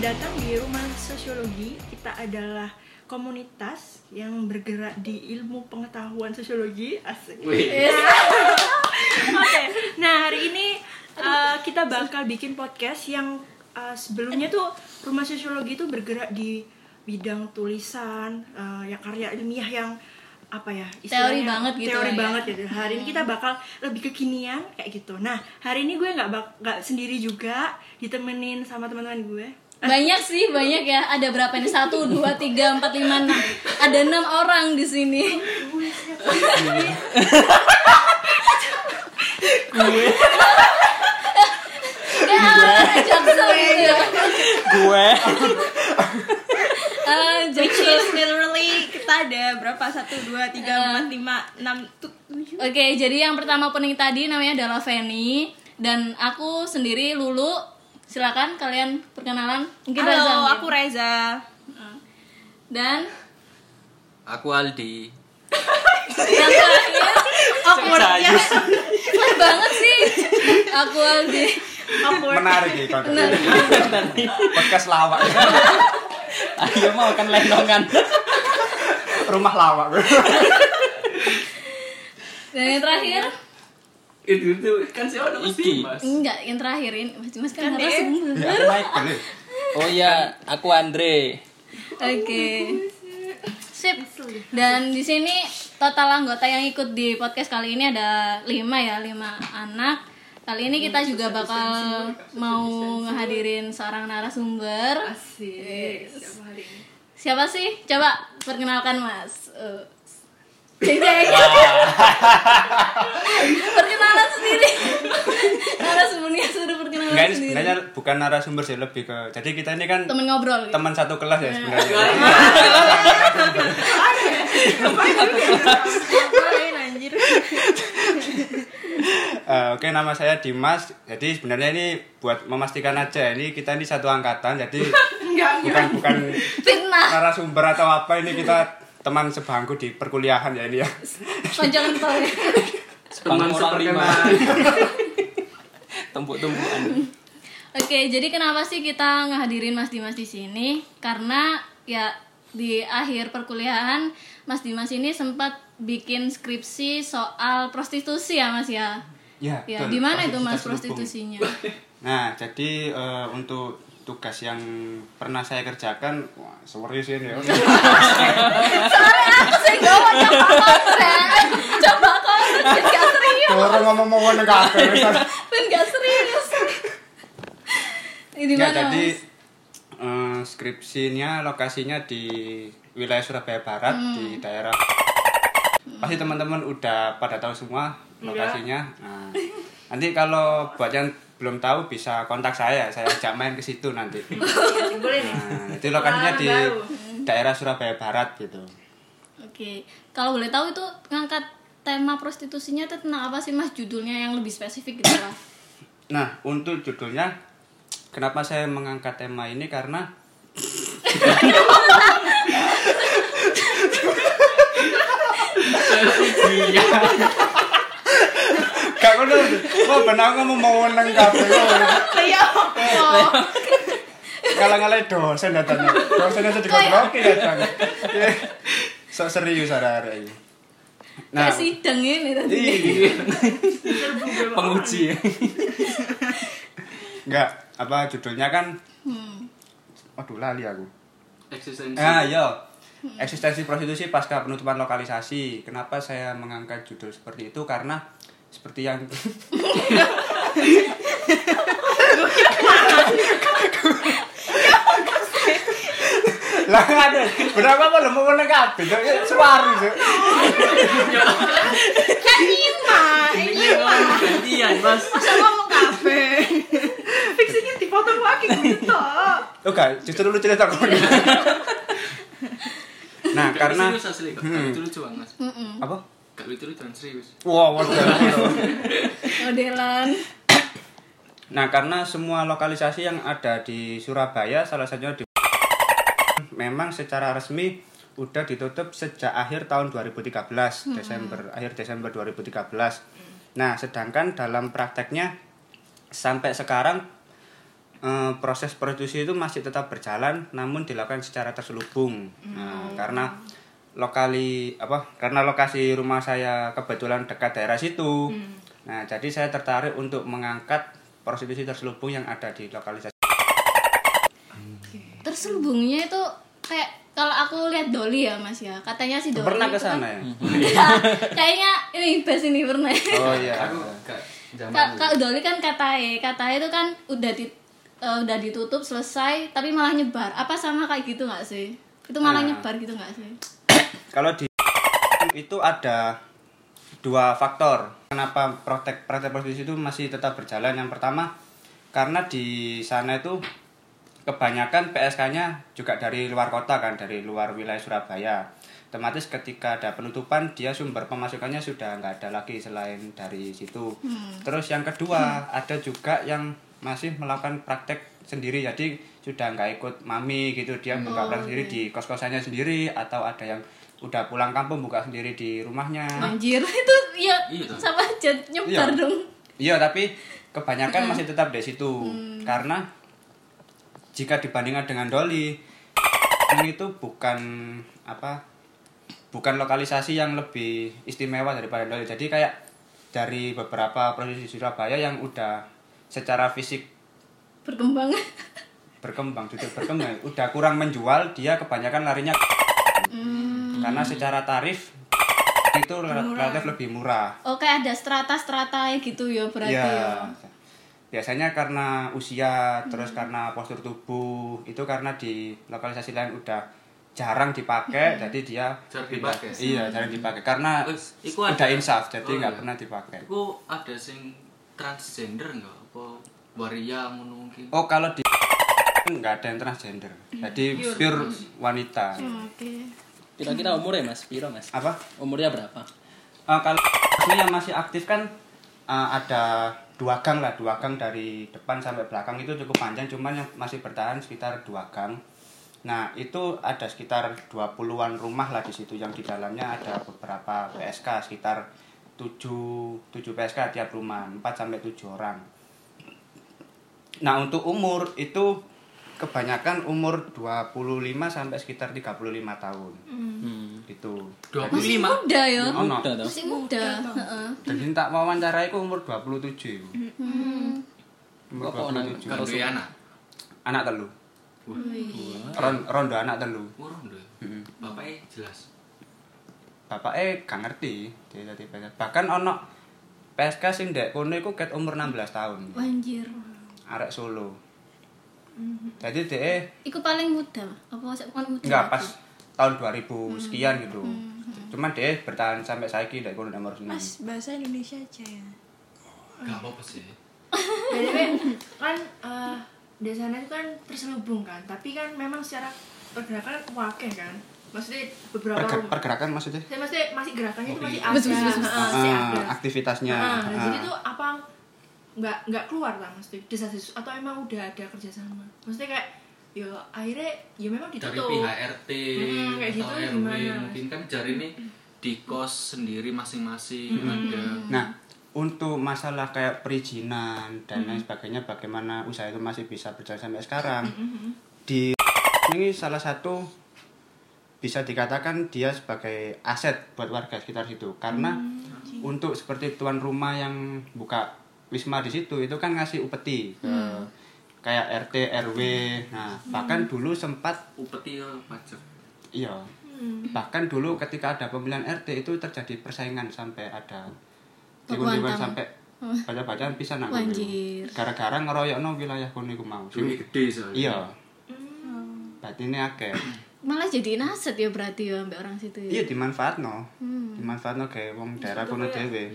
datang di Rumah Sosiologi. Kita adalah komunitas yang bergerak di ilmu pengetahuan sosiologi. Asik. Oke. Nah, hari ini uh, kita bakal bikin podcast yang uh, sebelumnya tuh Rumah Sosiologi itu bergerak di bidang tulisan, uh, ya karya ilmiah yang apa ya Teori banget gitu teori ya. banget gitu hari ini kita bakal lebih kekinian kayak gitu nah hari ini gue nggak nggak sendiri juga ditemenin sama teman-teman gue Banyak sih, banyak ya. Ada berapa nih? Satu, dua, tiga, empat, lima, enam. Ada enam orang di sini. Ya. Gue. Ah, Which Jackson. is literally kita ada berapa? Satu, dua, tiga, empat, lima, enam, tu- tujuh. Oke, jadi yang pertama opening tadi namanya adalah Feni dan aku sendiri Lulu. Silakan kalian perkenalan. Mungkin Reza Halo, mungkin. aku Reza. dan Aku Aldi. yang terakhir Cayu. fun banget sih. Aku Aldi. menarik nih konten podcast lawak Ayo mau kan lenongan. rumah lawak Dan yang terakhir itu itu kan siapa nama Iki. Mas? enggak yang terakhir ini Mas Mas kan Kan narasumber. ya aku Michael ya. Oh iya, aku Andre. Oke. Sip. Dan di sini total anggota yang ikut di podcast kali ini ada lima ya, lima anak. Kali ini kita juga bakal mau ngehadirin seorang narasumber. asik siapa hari ini Siapa sih? Coba perkenalkan Mas. Uh, Ceng ceng. perkenalan sendiri. Narasumbernya sudah perkenalan Enggak ini sendiri. sebenarnya bukan narasumber sih lebih ke jadi kita ini kan Temen ngobrol. gitu. teman satu kelas ya sebenarnya anjir? Eh, oke nama saya Dimas jadi sebenarnya ini buat memastikan aja ini kita ini satu angkatan jadi bukan bukan Fitnah. narasumber atau apa ini kita teman sebangku di perkuliahan ya ini ya Panjangan kepala. Teman Bang orang lima. seperkenal. Tumpuk-tumpukan. Oke, jadi kenapa sih kita ngehadirin Mas Dimas di sini? Karena ya di akhir perkuliahan Mas Dimas ini sempat bikin skripsi soal prostitusi ya Mas ya. ya Ya, di mana itu Mas prostitusinya? Nah, jadi eh, untuk tugas yang pernah saya kerjakan, wah, serius ini ya. Saya gawat coba konten. Coba konten ben gak serius. Orang ngomong-ngomong nang kafe. Ben gak serius. Ini Ya, mana jadi eh, skripsinya lokasinya di wilayah Surabaya Barat Hmm. di daerah pasti teman-teman udah pada tahu semua lokasinya. Nah, nanti kalau buat yang belum tahu bisa kontak saya, saya ajak main ke situ nanti. boleh nih Nah, itu lokasinya di daerah Surabaya Barat gitu. Oke, kalau boleh tahu itu ngangkat tema prostitusinya itu tentang apa sih Mas judulnya yang lebih spesifik gitu lah. Nah, untuk judulnya, kenapa saya mengangkat tema ini karena Iya. Ngono. Wah, benar ngomong mau nang kafe. Iya. Kalah-kalah dosen datang. Dosen itu digoblok datang. Sok serius ada ini. Nah, Kayak sidang ini tadi. iya. Penguji. Enggak, apa judulnya kan Hmm. Waduh, lali aku. Eksistensi. Ah, iya. Eksistensi prostitusi pasca penutupan lokalisasi. Kenapa saya mengangkat judul seperti itu? Karena seperti yang lah ada berapa apa lo mau suara sih Kan lima, ini lima. Gantian, Mas. Masa ngomong kafe? di foto lagi gitu gak justru lu cerita kok nah Gak karena kok. Hmm. Gak Gak dan serius. wow Modelan. Nah, karena semua lokalisasi yang ada di Surabaya, salah satunya di memang secara resmi udah ditutup sejak akhir tahun 2013, Desember, akhir Desember 2013. Nah, sedangkan dalam prakteknya sampai sekarang eh, proses prostitusi itu masih tetap berjalan namun dilakukan secara terselubung. Nah, karena lokali apa? Karena lokasi rumah saya kebetulan dekat daerah situ. Nah, jadi saya tertarik untuk mengangkat prostitusi terselubung yang ada di lokalisasi. terselubungnya itu kayak kalau aku lihat Doli ya mas ya katanya si Doli Pernah ke itu kan- sana ya? kayaknya ini best ini pernah Oh iya. Aku Kak, Kak Doli kan katae, katae itu kan udah di eh, udah ditutup selesai tapi malah nyebar. Apa sama kayak gitu nggak sih? Itu malah Nah. nyebar gitu nggak sih? Kalau di itu ada dua faktor kenapa praktek praktek prostitusi itu masih tetap berjalan. Yang pertama karena di sana itu kebanyakan PSK-nya juga dari luar kota kan, dari luar wilayah Surabaya. Otomatis ketika ada penutupan dia sumber pemasukannya sudah nggak ada lagi selain dari situ. Terus yang kedua ada juga yang masih melakukan praktek sendiri jadi sudah nggak ikut mami gitu dia buka praktek sendiri di kos kosannya sendiri atau ada yang udah pulang kampung buka sendiri di rumahnya. Anjir, itu ya Iya, toh. sama aja nyebar Iya. dong. Iya, tapi kebanyakan masih tetap di situ. Karena jika dibandingkan dengan Doli ini itu bukan apa? Bukan lokalisasi yang lebih istimewa daripada Doli. Jadi kayak dari beberapa provinsi Surabaya yang udah secara fisik Berkembang. berkembang, sudah berkembang, udah kurang menjual, dia kebanyakan larinya karena secara tarif itu relatif lebih murah. Oh, kayak ada strata-strata gitu ya berarti Iya. ya. Biasanya karena usia, terus karena postur tubuh, itu karena di lokalisasi lain udah jarang dipakai, jadi dia Jarang dipakai. Iya, jarang dipakai karena Wes, iku udah ada- insaf, jadi Oh, nggak iya. pernah dipakai. Iku ada sing transgender enggak? Apa waria ngono mungkin? Oh, kalau di nggak ada yang transgender, jadi pure wanita. Oke. Kira-kira umurnya mas, piro mas? Apa? Umurnya berapa? Eh, kalau ini yang masih aktif kan eh, ada dua gang lah, dua gang dari depan sampai belakang itu cukup panjang, cuman yang masih bertahan sekitar dua gang. Nah, itu ada sekitar 20-an rumah lah di situ yang di dalamnya ada beberapa PSK sekitar 7 7 PSK tiap rumah, 4 sampai 7 orang. Nah, untuk umur itu kebanyakan umur 25 sampai sekitar 35 tahun. Hmm. Gitu. 25. Muda ya. Ono. Udah toh. Masih muda. Heeh. Jadi tak wawancara itu umur 27. Hmm. Umur Kok nang- 27. Kan duwe anak. Anak telu. Wah, Ron, rondo anak telu. urung deh. Heeh. Bapaknya jelas. Bapak eh gak ngerti dia tadi. Bahkan ono PSK sing ndek kono iku ket umur 16 tahun. Anjir. Arek Solo. Jadi dia Iku paling muda. Apa sih paling muda? enggak pas tahun 2000 sekian gitu. Cuman dia bertahan sampai saiki ndek kono umur seneng. Mas, bahasa Indonesia aja ya. Gak apa-apa sih. BTW kan eh, di sana itu kan terselubung kan, tapi kan memang secara pergerakan wakil kan. Maksudnya beberapa Perger- rumah. pergerakan maksudnya? Saya maksudnya masih gerakannya itu Oh, masih iya. ada. Bes. Heeh, masih Ah, ada. aktivitasnya. Nah, Ah. jadi tuh apa nggak nggak keluar lah maksudnya. Desa desus atau emang udah ada kerjasama. Maksudnya kayak ya akhirnya ya memang Dari ditutup. Pihak RT Hmm, kayak atau gitu RW gimana? mungkin kan jari ini di kos sendiri masing-masing ada. Nah, untuk masalah kayak perizinan dan lain sebagainya, bagaimana usaha itu masih bisa berjalan sampai sekarang? Di ini salah satu bisa dikatakan dia sebagai aset buat warga sekitar situ, karena untuk seperti tuan rumah yang buka wisma di situ itu kan ngasih upeti. Ke kayak RT RW. Nah, bahkan dulu sempat Upeti ya pajak. iya. Bahkan dulu ketika ada pemilihan RT itu terjadi persaingan sampai ada Pembuatan. sampai baca-bacaan bisa Anjir. gara-gara ngeroyokno wilayah kono iku mau. Gede soalnya. iya. Berarti ini akeh Malah jadi aset ya berarti ya mbak orang situ iya ya. dimanfaatno dimanfaatno kayak wong daerah kono dhewe.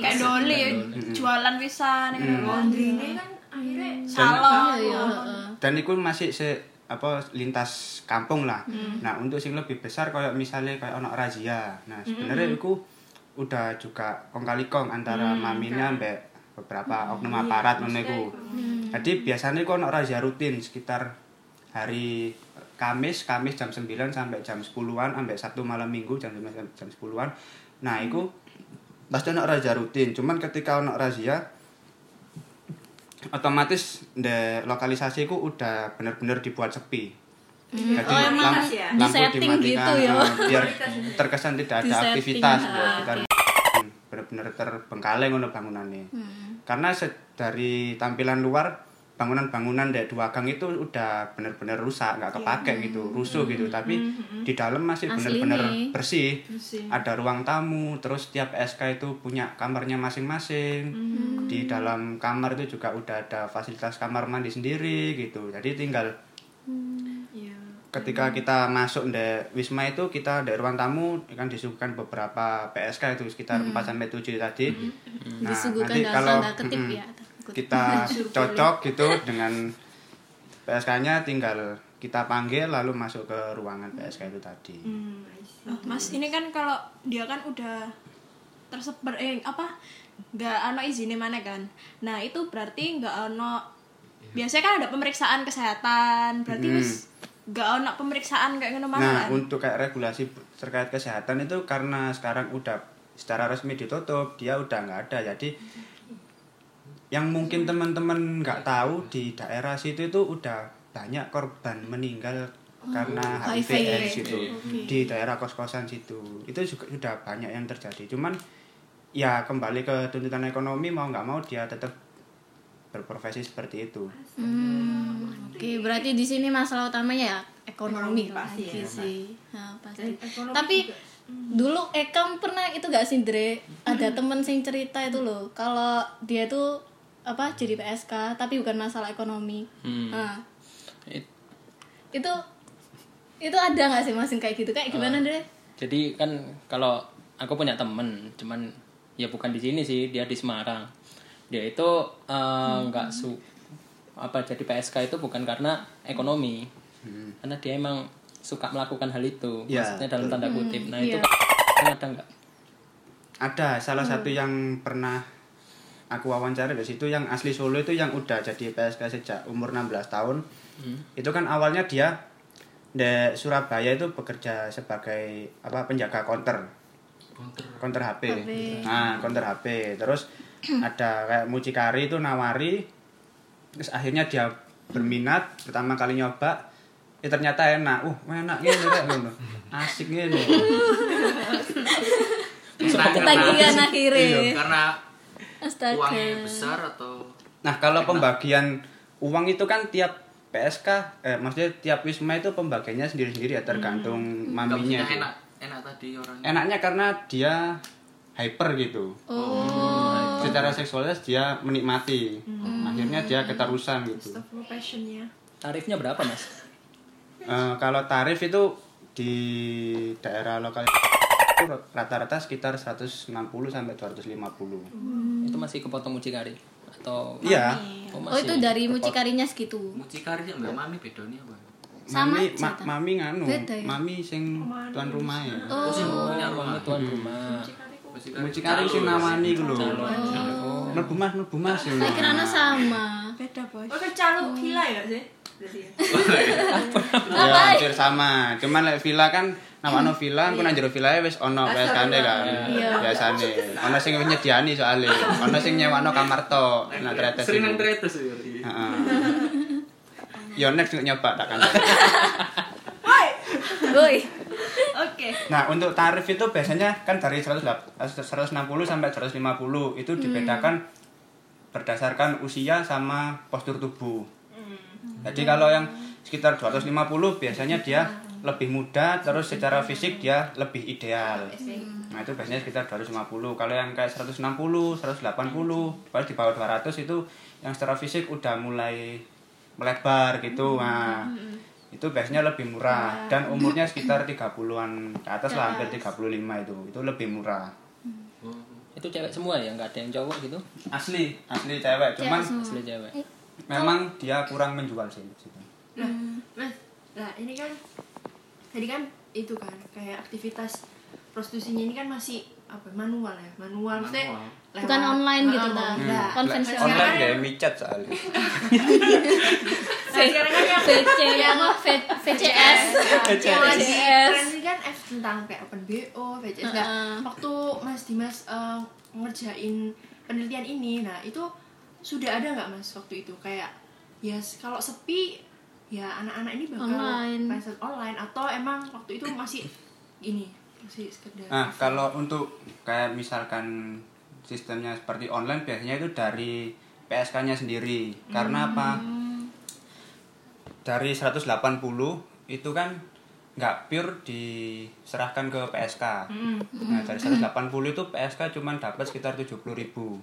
Kayak doli ya, jualan pisan gitu. laundry kan akhirnya Salon. Iya, heeh. dan itu masih se apa lintas kampung lah. Nah untuk sing lebih besar kayak misalnya kayak ono razia. Nah sebenarnya itu udah juga kong kali kong antara maminya mbak beberapa oknum aparat ngono iku. Jadi biasanya itu ono razia rutin sekitar hari Kamis, Kamis jam 9 sampai jam 10-an sampai Sabtu malam Minggu jam 9 sampai jam 10-an. Nah, itu pasti ono razia rutin. Cuman ketika ono razia otomatis de lokalisasi ku udah bener-bener dibuat sepi. Jadi Oh, emang lamp- ya? disetting gitu ya? eh, biar terkesan tidak ada aktivitas ah, ya. Kita bener-bener terbengkalai ngono bangunannya. Hmm. Karena dari tampilan luar bangunan-bangunan dari dua gang itu udah bener-bener rusak, nggak kepake gitu, rusuh gitu. Tapi di dalam masih Hmm. Bener-bener bersih. Bersih. Ada ruang tamu, terus tiap SK itu punya kamarnya masing-masing. Di dalam kamar itu juga udah ada fasilitas kamar mandi sendiri gitu. Jadi tinggal Iya. ketika kita masuk di Wisma itu kita dari ruang tamu kan disuguhkan beberapa PSK itu sekitar 4 sampai 7 tadi. Nah, Disuguhkan nanti dalam kalau tanda kutip mm, ya. Kita cocok gitu dengan PSK-nya tinggal kita panggil lalu masuk ke ruangan PSK itu tadi. Hmm. Oh, Mas, ini kan kalau dia kan udah tersebar eh apa? nggak ano izinnya mana kan? Nah, itu berarti nggak ono biasanya kan ada pemeriksaan kesehatan, berarti Hmm. wis nggak ono pemeriksaan kayak ngono mana Nah, kan? untuk kayak regulasi terkait kesehatan itu karena sekarang udah secara resmi ditutup, dia udah nggak ada. Jadi yang mungkin teman-teman nggak tahu di daerah situ itu udah banyak korban meninggal karena HIV. AIDS gitu di daerah kos-kosan situ. Itu juga sudah banyak yang terjadi. Cuman ya kembali ke tuntutan ekonomi mau nggak mau dia tetap berprofesi seperti itu. Hmm, Oke, berarti di sini masalah utamanya ya ekonomi, Ekonomi pasti lagi ya, sih. Nah, pasti. Ekonomi Tapi juga. dulu Ekam pernah itu gak sih Dre? Ada temen sing cerita itu loh, kalau dia tuh apa jadi PSK tapi bukan masalah ekonomi. Hmm. Nah, It- itu itu ada nggak sih masing kayak gitu kayak gimana Dre? Jadi kan kalau aku punya temen, cuman ya bukan di sini sih, dia di Semarang. Dia itu eh, nggak su apa jadi PSK itu bukan karena ekonomi, karena dia emang suka melakukan hal itu, Ya, maksudnya dalam tanda kutip. Nah itu iya. kan ada nggak? Ada salah satu yang pernah aku wawancara di situ yang asli Solo itu yang udah jadi PSK sejak umur 16 tahun. Itu kan awalnya dia di Surabaya itu bekerja sebagai apa penjaga konter. Konter HP. Nah, konter HP. Terus ada kayak mucikari itu nawari terus akhirnya dia berminat pertama kali nyoba ya ternyata enak. Uh, enak ngono. Asik gini. Ketagihan akhirnya. Iya, karena Astaga. uangnya besar atau Nah, kalau pembagian uang itu kan tiap PSK, eh, maksudnya tiap wisma itu pembagiannya sendiri-sendiri ya tergantung maminya. maksudnya itu. enak enak tadi orangnya Enaknya karena dia hyper gitu. Oh. Secara seksualitas dia menikmati. Akhirnya dia keterusan gitu. Tarifnya berapa mas? Eh, kalau tarif itu di daerah lokal itu rata-rata sekitar 160 sampai 250. Itu masih kepotong mucikari atau? Iya. Oh, Oh itu dari mucikarinya segitu. mucikari ya mbak mami bedanya apa Sama mami, ma- mami nganu, Beda ya? mami sing tuan rumah ya. oh sih punya Mami rumah tuan rumah. mucikari sing nawani ku lho. Oh. Mlebu Mas, mlebu Mas. Saya kira sama. Beda, Bos. Oh, kecalu villa ya sih? Ya. Ya hampir sama. Cuman lek villa kan namanya villa, aku nang jero villa wis ono PSK-ne kan. Iya. Biasane. Ono sing nyediani soalnya. Ono sing nyewano kamar tok. Nek tretes. sering nang tretes ya berarti Heeh. Yo next nyoba tak kan. Woi. Oke. Nah, untuk tarif itu biasanya kan dari 160 sampai 150 itu dibedakan berdasarkan usia sama postur tubuh. Jadi kalau yang sekitar 250 biasanya dia lebih muda terus secara fisik dia lebih ideal. Nah, itu biasanya sekitar 250. Kalau yang kayak 160, 180, paling di bawah 200 itu yang secara fisik udah mulai melebar gitu. Nah, itu biasanya lebih murah dan umurnya sekitar 30-an ke atas lah hampir 35 itu. Itu lebih murah. Itu cewek semua ya, nggak ada yang cowok gitu? Asli, asli cewek. Cuman Asli cewek. memang dia kurang menjual sih di situ. Nah, Mas, nah ini kan tadi kan itu kan kayak aktivitas prostitusinya ini kan masih apa manual ya manual maksudnya Manual. lewat- Bukan online gitu, ah, Hmm. nah, Konvensional. Online kayak micat soalnya. nah, sekarang kan yang VC VCS. VCS. ini kan F tentang kayak open BO, VCS. Nah, Heeh. waktu Mas Dimas eh, ngerjain penelitian ini, nah itu sudah ada nggak mas waktu itu kayak ya s- kalau sepi ya anak-anak ini bakal Online. PSK online atau emang waktu itu masih ini masih sekedar Nah, kalau untuk kayak misalkan sistemnya seperti online biasanya itu dari PSK-nya sendiri. Karena apa? Dari 180 itu kan nggak pure diserahkan ke PSK. Nah, dari 180 itu PSK cuma dapat sekitar 70.000 ribu.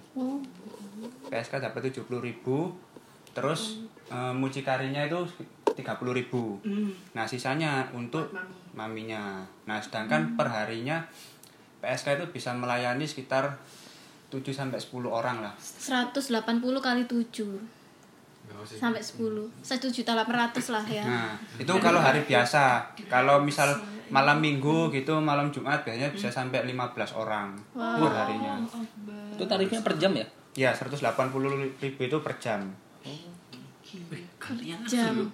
PSK dapat 70.000 terus eh, mucikarinya itu 30.000 ribu. Nah, sisanya untuk maminya. Nah, sedangkan perharinya PSK itu bisa melayani sekitar 7 sampai 10 orang lah. 180 kali 7 sampai 10 1 juta 800 lah ya Nah, itu kalau hari biasa. Kalau misal malam Minggu gitu, malam Jumat biasanya bisa sampai 15 orang per harinya. Itu tarifnya per jam ya? Ya, 180 ribu itu per jam. Kalian jam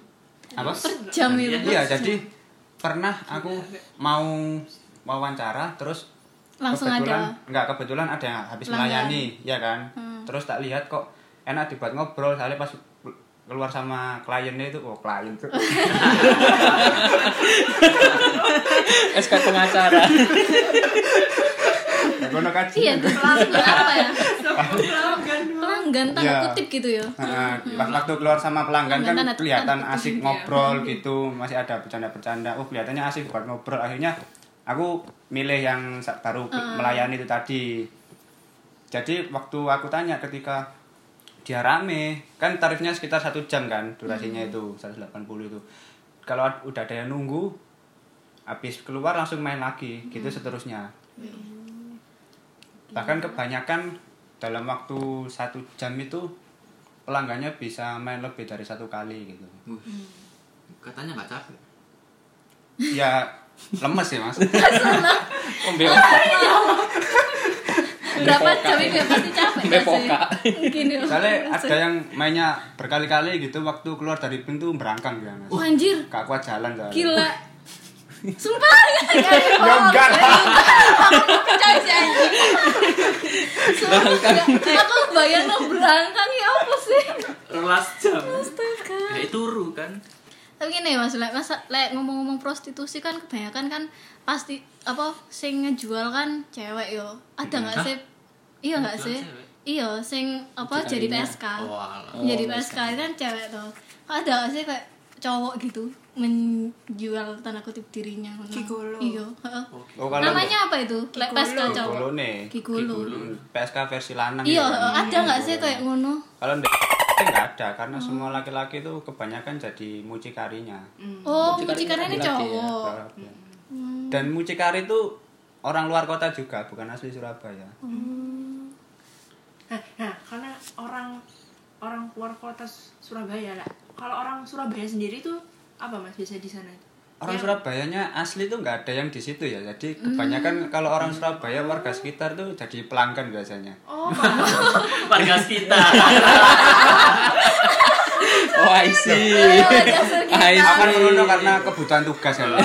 Apa? per jam itu Iya, jadi pernah aku mau wawancara terus langsung kebetulan, ada Enggak, kebetulan ada yang habis Pelanggan. melayani, ya kan? Terus tak lihat kok enak dibuat ngobrol, soalnya pas keluar sama kliennya itu, oh klien tuh. SK pengacara. Kan? iya apa ya pelanggan tanda Iya. kutip gitu ya Nah, pas waktu keluar sama pelanggan kan kelihatan asik kutip, ngobrol gitu, masih ada bercanda-bercanda. Oh, kelihatannya asik buat ngobrol. Akhirnya aku milih yang baru melayani itu tadi. Jadi waktu aku tanya ketika dia rame, kan tarifnya sekitar satu jam kan durasinya itu 180 itu. Kalau udah ada yang nunggu, habis keluar langsung main lagi, gitu seterusnya. Bahkan kebanyakan dalam waktu satu jam itu pelanggannya bisa main lebih dari satu kali gitu. Wih, Katanya nggak capek. Ya lemes ya mas. Ombe berapa jam itu ya pasti capek Sampai nggak sih? poka. mungkin ya Soalnya ada yang mainnya berkali-kali gitu waktu keluar dari pintu berangkang ya mas. oh, anjir Gak kuat jalan soalnya. gila sumpah ya Ya enggak lah. percaya sih anjing Sumpah, enggak. aku bayang lo berangkang ya apa sih? Rolas jam. Astaga. Kayak turu kan. tapi gini mas lek masa lek ngomong-ngomong prostitusi kan kebanyakan kan pasti apa sing ngejual kan cewek yo. Ada nggak sih? Iya nggak sih? iya sing apa jadi. PSK Oh, jadi Oh, PSK itu kan cewek tuh ada nggak sih kayak cowok gitu menjual tanda kutip dirinya ngono. Gigolo. iya heeh. Oh namanya apa itu lek PSK cowok Hmm, PSK versi lanang. iya ya kan? ada nggak sih kayak ngono Kalau enggak ada karena semua laki-laki itu kebanyakan jadi mucikarinya. oh Mucikari mucikari ini laki-laki ya? cowok Dan mucikari itu orang luar kota juga, bukan asli Surabaya. nah, nah karena orang orang luar kota Surabaya lah kalau orang Surabaya sendiri tuh apa mas biasa di sana Orang Yang- Surabayanya asli tuh nggak ada yang di situ ya. Jadi kebanyakan kalau orang Surabaya warga sekitar tuh jadi pelanggan biasanya. oh Warga sekitar. Oh, I see. I Akan see. merono karena kebutuhan tugas ya.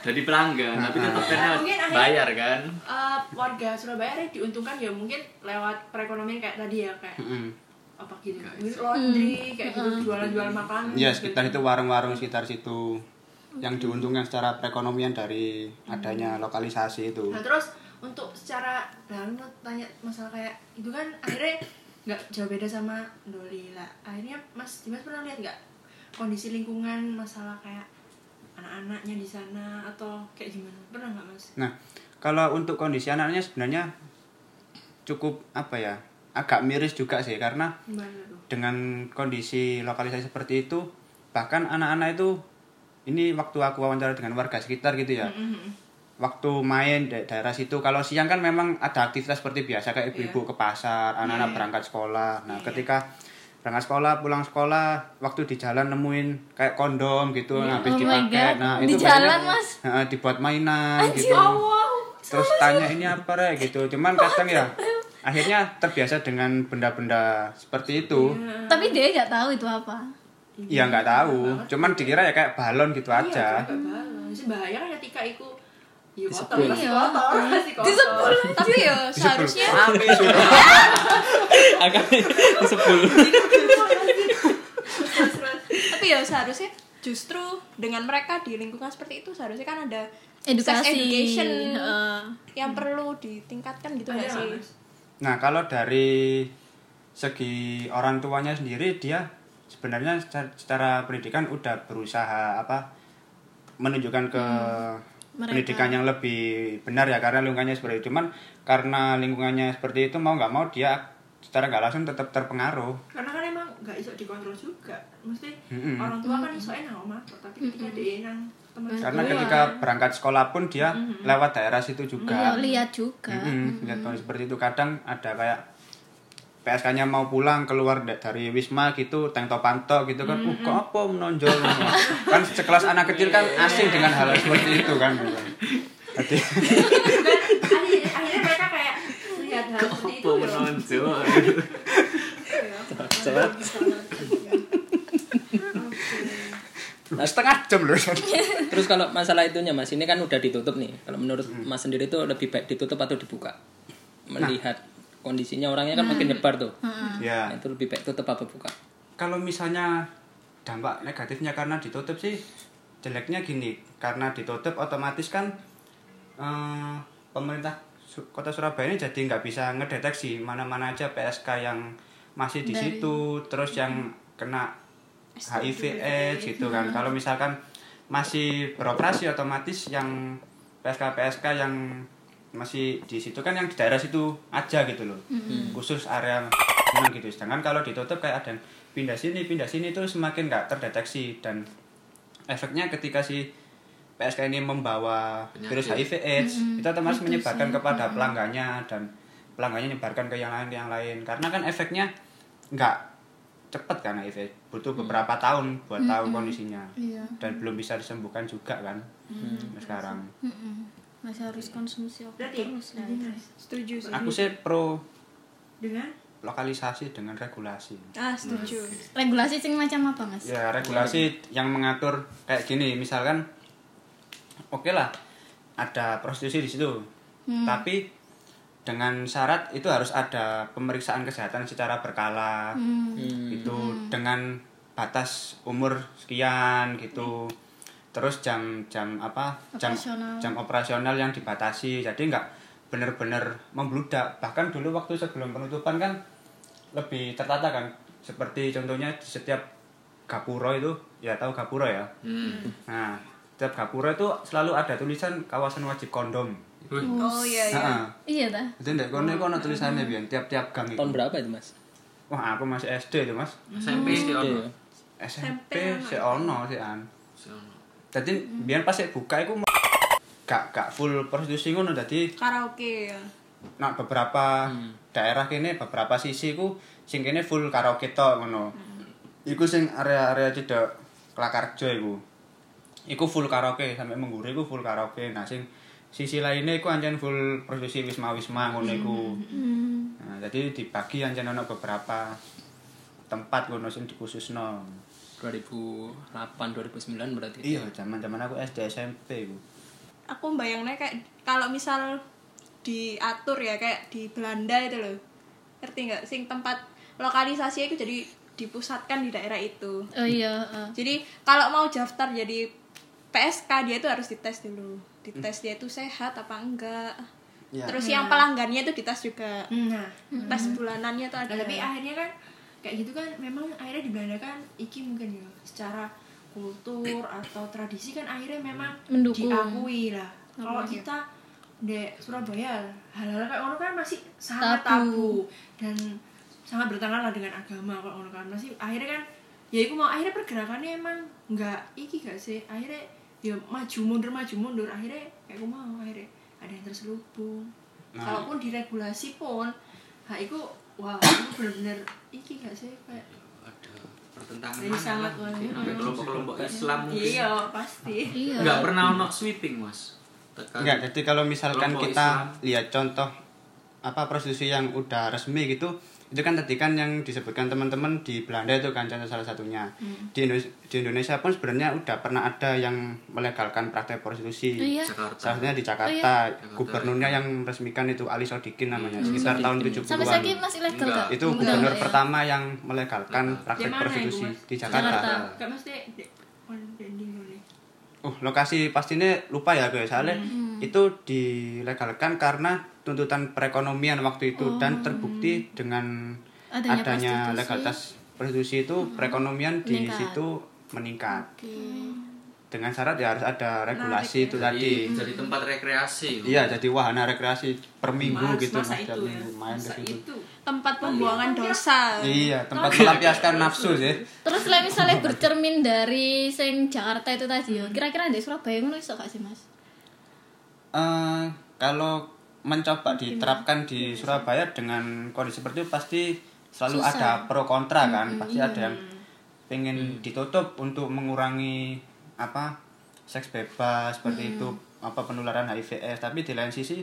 Jadi pelanggan, tapi tetap kan Mungkin akhirnya- bayar kan. eh, warga Surabaya diuntungkan ya mungkin lewat perekonomian kayak tadi ya kayak Mm. Apa gitu laundry kayak gitu jualan-jualan makanan Ya sekitar itu warung-warung sekitar situ yang diuntungkan secara perekonomian dari adanya lokalisasi itu. Nah terus untuk secara lu tanya masalah kayak itu kan akhirnya nggak jauh beda sama Doli lah. Akhirnya Mas Dimas pernah lihat nggak kondisi lingkungan masalah kayak anak-anaknya di sana atau kayak gimana? Pernah nggak Mas? Nah, kalau untuk kondisi anaknya sebenarnya cukup apa ya? Agak miris juga sih karena dengan kondisi lokalisasi seperti itu bahkan anak-anak itu ini waktu aku wawancara dengan warga sekitar gitu ya. Waktu main di daerah situ kalau siang kan memang ada aktivitas seperti biasa kayak ibu-ibu ke pasar, anak-anak Iya. berangkat sekolah. Nah, ketika berangkat sekolah, pulang sekolah, waktu di jalan nemuin kayak kondom gitu habis Oh dipakai. Nah, Di itu jalan, biasanya, Mas? Heeh, dibuat mainan gitu. wow. Terus tanya ini apa re gitu. Cuman kadang ya akhirnya terbiasa dengan benda-benda seperti itu. tapi dia nggak tahu itu apa Ya nggak tahu. Cuman dikira ya kayak balon gitu aja. Iya, agak balon. Sih bahaya kan ketika itu Iya, kotor, masih kotor, masih kotor. disebul tapi ya seharusnya akan disebul tapi ya seharusnya justru dengan mereka di lingkungan seperti itu seharusnya kan ada Edukasi. education Heeh. yang perlu ditingkatkan gitu nggak Ada sih? Nah, kalau dari segi orang tuanya sendiri dia sebenarnya secara, secara pendidikan udah berusaha apa menunjukkan ke Mereka. pendidikan yang lebih benar ya karena lingkungannya seperti itu. Cuman karena lingkungannya seperti itu mau nggak mau dia secara nggak langsung tetap terpengaruh. Karena kan emang nggak iso dikontrol juga. Mesti Mm-mm. orang tua kan iso nang omah, tapi ketika dia nang teman Karena sekolah, ketika berangkat sekolah pun dia lewat daerah situ Iya, juga. lihat juga. Mm-mm, lihat kondisi seperti itu. Kadang ada kayak PSK-nya mau pulang keluar da- dari wisma gitu tank topanto gitu kan uh kok apa menonjol kan sekelas anak kecil kan asing dengan hal seperti itu kan. Jadi akhirnya, akhirnya mereka kayak lihat hal seperti itu Apa menonjol? setengah jam loh. Terus kalau masalah itunya mas ini kan udah ditutup nih. Kalau menurut mas sendiri itu lebih baik ditutup atau dibuka? Melihat kondisinya orangnya kan makin nyebar tuh. Ya. Nah, itu lebih baik tutup apa buka? Kalau misalnya dampak negatifnya karena ditutup sih jeleknya gini. Karena ditutup otomatis kan eh, pemerintah kota Surabaya ini jadi nggak bisa ngedeteksi mana-mana aja PSK yang masih di Dari- situ terus yang kena HIV AIDS gitu kan. Kalau misalkan masih beroperasi otomatis yang PSK PSK yang masih di situ kan yang di daerah situ aja gitu loh. Khusus area mana gitu. Sedangkan kalau ditutup kayak ada yang pindah sini pindah sini itu semakin nggak terdeteksi dan efeknya ketika si PSK ini membawa virus HIV AIDS itu otomatis menyebarkan kepada pelanggannya dan pelanggannya menyebarkan ke yang lain ke yang lain. Karena kan efeknya nggak cepet kan HIV butuh beberapa tahun buat tahu kondisinya. Iya. dan belum bisa disembuhkan juga kan. Sekarang. Mm-mm. Masih harus konsumsi obat Berarti, terus Mas, setuju sih. Aku sih pro dengan? lokalisasi dengan regulasi. Ah setuju. Regulasi sing macam apa, Mas? ya regulasi yang mengatur kayak gini. Misalkan oke lah ada prostitusi di situ. Tapi dengan syarat itu harus ada pemeriksaan kesehatan secara berkala. Hmm. itu dengan batas umur sekian gitu. Terus jam jam apa? Jam Operasional. jam operasional yang dibatasi. Jadi nggak benar-benar membludak. Bahkan dulu waktu sebelum penutupan kan lebih tertata kan. Seperti contohnya di setiap gapuro itu ya tahu gapuro ya? Hmm. nah setiap gapuro itu selalu ada tulisan kawasan wajib kondom oh iya iya Heeh. Iya dah. Jadi ndek kono iku ana tulisannya biyen tiap-tiap gang itu. tahun berapa itu mas Wah, aku masih SD itu, Mas. SMP sih ono. Iya. SMP sih ono sih an. Dadi biyen pas buka iku gak gak full prostitusi ngono dadi karaoke ya nak beberapa daerah kene beberapa sisi ku sing kene full karaoke tok ngono. Iku sing area-area cedek Klakarjo iku. Iku full karaoke sampai mengguri iku full karaoke. Nah sing sisi lainnya iku ancen full prostitusi wisma-wisma ngono iku. Nah, jadi dibagi ancen ono beberapa tempat ngono sing dikhususno. 2008 2009 berarti Iya, zaman-zaman aku SD SMP iku. aku bayangnya kayak kalau misal diatur ya kayak di Belanda itu loh ngerti nggak sing tempat lokalisasinya itu jadi dipusatkan di daerah itu Oh iya, heeh. jadi kalau mau daftar jadi PSK dia itu harus dites dulu. Dites dia itu sehat apa enggak. Ya. terus yang pelanggannya itu dites juga. Nah. Tes bulanannya tuh ada. Nah, tapi akhirnya kan kayak gitu kan memang akhirnya di Belanda kan iki mungkin ya secara kultur atau tradisi kan akhirnya memang Mendukung. diakui lah. Kalau kita di Surabaya hal-hal kayak ngono kan masih sangat Tabu. tabu, dan sangat bertentangan lah dengan agama kalau ngono kan. Masih akhirnya kan ya itu mau akhirnya pergerakannya emang nggak iki gak sih? Akhirnya ya maju mundur maju mundur akhirnya kayak gue mau akhirnya ada yang terselubung Nah. kalaupun diregulasi pun ha itu wah itu bener-bener iki gak sih kayak Ada pertentangan mana sangat kelompok-kelompok Islam mungkin. iya pasti Iya. Nggak pernah ono sweeping, Mas. Tekan. Enggak, jadi kalau misalkan Kelompok kita Islam. lihat contoh apa prostitusi yang udah resmi gitu, itu kan tadi kan yang disebutkan teman-teman di Belanda itu kan contoh salah satunya. Di, Indonesia, di Indonesia pun sebenarnya udah pernah ada yang melegalkan praktek prostitusi. Iya. Jakarta. Salah satunya di Jakarta. Gubernurnya yang resmikan itu Ali Sodikin namanya sekitar tahun 70-an Sampai saiki masih legal Enggak. gak? itu Enggak, gubernur ya. pertama yang melegalkan praktek Di mana prostitusi di Jakarta. Jakarta. Mesti. Oh, lokasi pastinya lupa ya guys, soalnya itu dilegalkan karena tuntutan perekonomian waktu itu dan terbukti dengan Adanya adanya, prostitusi. legalitas prostitusi itu perekonomian di Meningkat. situ meningkat. Oke. Dengan syarat ya harus ada regulasi itu tadi. jadi, jadi tempat rekreasi Iya, jadi wahana rekreasi per minggu Mas- gitu masa Mas, itu ya. minggu main ke Masa situ. itu. tempat pembuangan dosa Iya, tempat melampiaskan nafsu sih. Terus lah misalnya bercermin dari sing Jakarta itu tadi ya, kira-kira di Surabaya ngono iso gak sih, Mas? Eh, kalau mencoba diterapkan di Surabaya dengan kondisi seperti itu pasti selalu Susah. ada pro kontra kan pasti ada yang pengen ditutup untuk mengurangi apa seks bebas seperti itu apa penularan HIV AIDS tapi di lain sisi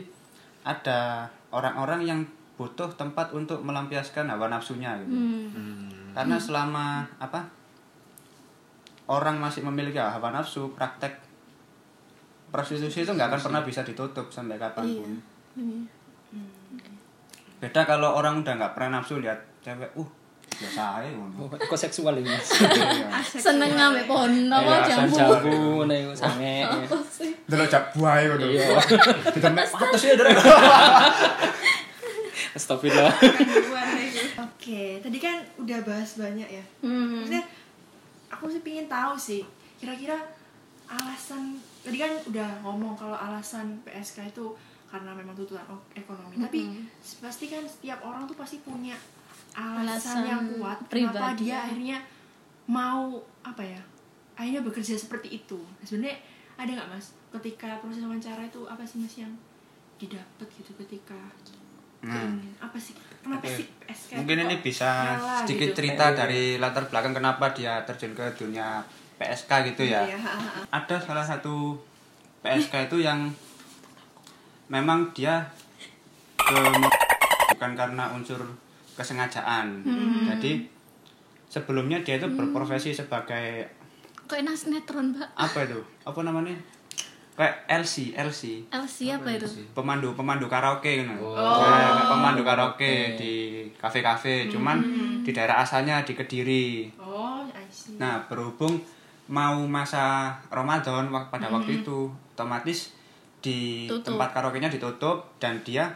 ada orang-orang yang butuh tempat untuk melampiaskan hawa nafsunya gitu. Hmm. karena selama apa orang masih memiliki hawa nafsu praktek prostitusi itu nggak akan pernah bisa ditutup sampai kapan pun. Iya. Beda kalau orang udah nggak pernah nafsu lihat cewek uh biasa aja ngono Oh, kok seksual ini mas Iya. Seneng ngambil pohon apa Iya, jambu. jambu iku sange Apa sih? delok jak buahe ngono Iya. ditemek patus ya Dre. Astagfirullah Oke, tadi kan udah bahas banyak ya. Hmm. Maksudnya aku sih pingin tahu sih, kira-kira alasan tadi kan udah ngomong kalau alasan PSK itu karena memang tuntutan ekonomi. Tapi pasti kan setiap orang tuh pasti punya alasan, Alasan yang kuat kenapa pribadi. dia akhirnya mau apa ya? Akhirnya bekerja seperti itu. Nah, Sebenarnya ada nggak mas? Ketika proses wawancara itu apa sih mas yang didapat gitu ketika Hmm. ini? apa sih? Kenapa Oke. sih PSK? mungkin ini bisa nyala sedikit gitu? cerita dari latar belakang kenapa dia terjun ke dunia PSK gitu ya Iya, ada salah satu PSK itu yang memang dia ke bukan karena unsur kesengajaan. Jadi sebelumnya dia itu berprofesi sebagai Kok enak sinetron, Mbak? apa itu? Apa namanya? Kayak LC, LC. LC apa itu? Pemandu pemandu karaoke gitu. Oh. Kayak pemandu karaoke di kafe-kafe, cuman di daerah asalnya di Kediri. Oh, I see. Nah, berhubung mau masa Ramadan pada waktu itu, otomatis di Tutup. tempat karaoke-nya ditutup dan dia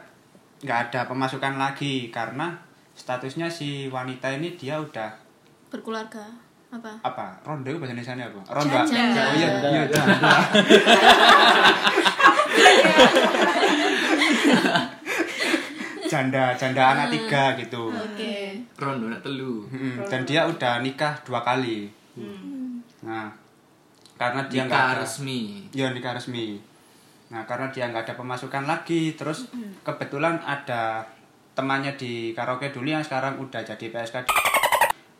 nggak ada pemasukan lagi karena statusnya si wanita ini dia udah Berkeluarga. Apa? apa? Ronda itu bahasa Indonesia apa? Ronda. Janda. Oh iya, iya janda. janda, janda anak tiga gitu. Oke. Rondo nak telu. Mm, Dan dia udah nikah dua kali. Nah, karena dia nggak Nikah ada resmi. ya nikah resmi. Nah, karena dia nggak ada pemasukan lagi, terus kebetulan ada temannya di karaoke dulu yang sekarang udah jadi PSK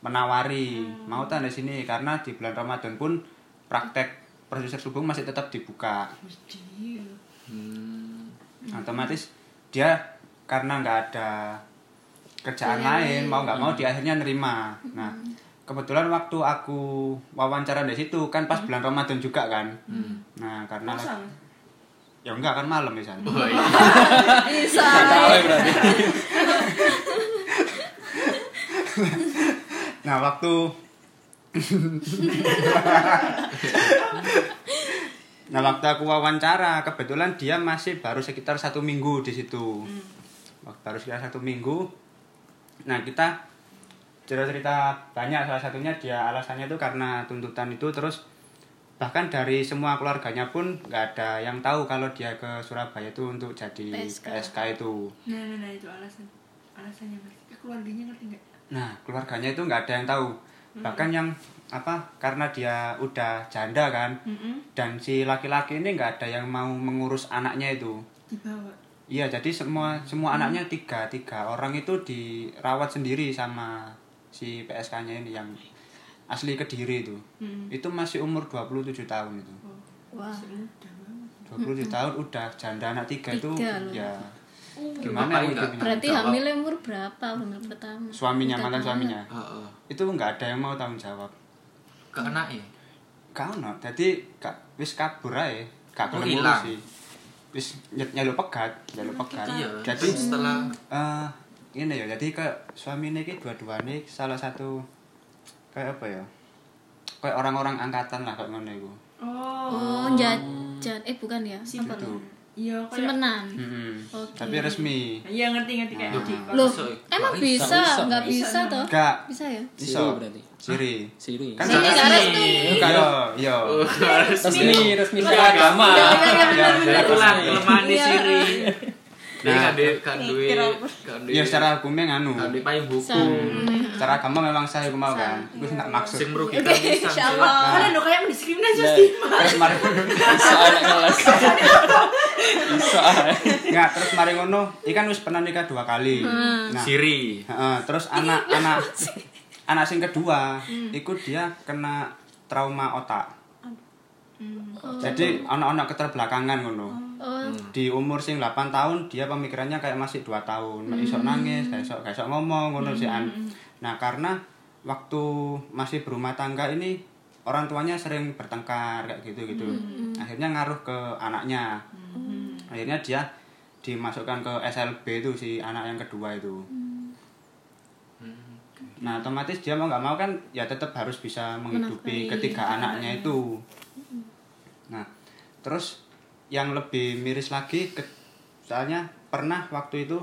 menawari. Mau tak di sini? Karena di bulan Ramadan pun praktek produser subuh masih tetap dibuka. Hmm. Nah, otomatis dia karena nggak ada kerjaan lain mau nggak mau dia akhirnya nerima. Nah kebetulan waktu aku wawancara di situ kan pas bulan Ramadan juga kan. Nah karena? Ya enggak kan malam misalnya Oh iya. Bisa. berarti. Nah waktu nah waktu aku wawancara kebetulan dia masih baru sekitar satu minggu di situ. Baru sekitar satu minggu. Nah kita cerita cerita banyak. Salah satunya dia alasannya itu karena tuntutan itu terus bahkan dari semua keluarganya pun nggak ada yang tahu kalau dia ke Surabaya itu untuk jadi PSK. PSK itu Nah, nah, nah itu alasan. Alasannya mas. Eh, keluarganya ngerti nggak? Nah, keluarganya itu nggak ada yang tahu. Bahkan yang apa? Karena dia udah janda kan, dan si laki-laki ini nggak ada yang mau mengurus anaknya itu. Dibawa. Iya, jadi semua semua anaknya tiga tiga orang itu dirawat sendiri sama si PSK-nya ini yang asli kediri itu. Itu masih umur 27 tahun itu. Wah. 27 tahun udah janda anak tiga, itu Tiga loh. ya gimana aku nggak? hidupnya? Berarti Jawab. hamil umur berapa hamil pertama? suaminya mantan suaminya Heeh. itu nggak ada yang mau tanggung jawab Ke anake. kau no jadi gak wis kabur aja gak Oh, hilang. ngurusi wis ny- nyeluk pegat nyeluk pegat Iya. jadi setelah eh ini ya jadi ke suami ini dua-duanya salah satu kayak apa ya kayak orang-orang angkatan lah kayak ngono iku Oh, jajan. Eh bukan ya? Apa itu tuh? Iya, kayak Simpenan. Mm-mm. Oke. tapi resmi Iya ngerti ngerti kayak di Loh, Bisa, emang bisa, bisa? bisa. Nggak bisa toh? gak Bisa ya? Siri iso berarti. siri Siri. kan Siri nggak resmi. iya iya resmi resmi agama. Iya, Itulah kelemahan di Iya. Siri. Nah. kan duwe kan duwe kan duwe ya secara hukumnya nganu. kan duwe payung hukum. secara agama memang saya mau kan? Gue nggak maksud. Sing merugikan sih. Kalian udah kayak mendiskriminasi Nah, pasti. terus mari Bisa anak ngeles. Bisa. nggak terus mari ngono ikan wis pernah nikah dua kali. Nah Siri. Heeh, terus anak anak anak sing kedua ikut dia kena trauma otak. Jadi anak-anak keterbelakangan ngono Oh, di umur sing 8 tahun dia pemikirannya kayak masih dua tahun. Nek isok nangis gak isok gak isok ngomong ngono sih an. Nah karena waktu masih berumah tangga ini orang tuanya sering bertengkar kayak gitu gitu akhirnya ngaruh ke anaknya. Akhirnya dia dimasukkan ke SLB itu si anak yang kedua itu. Nah otomatis dia mau nggak mau kan ya tetap harus bisa menghidupi ketiga anaknya itu. Nah terus yang lebih miris lagi ke, soalnya pernah waktu itu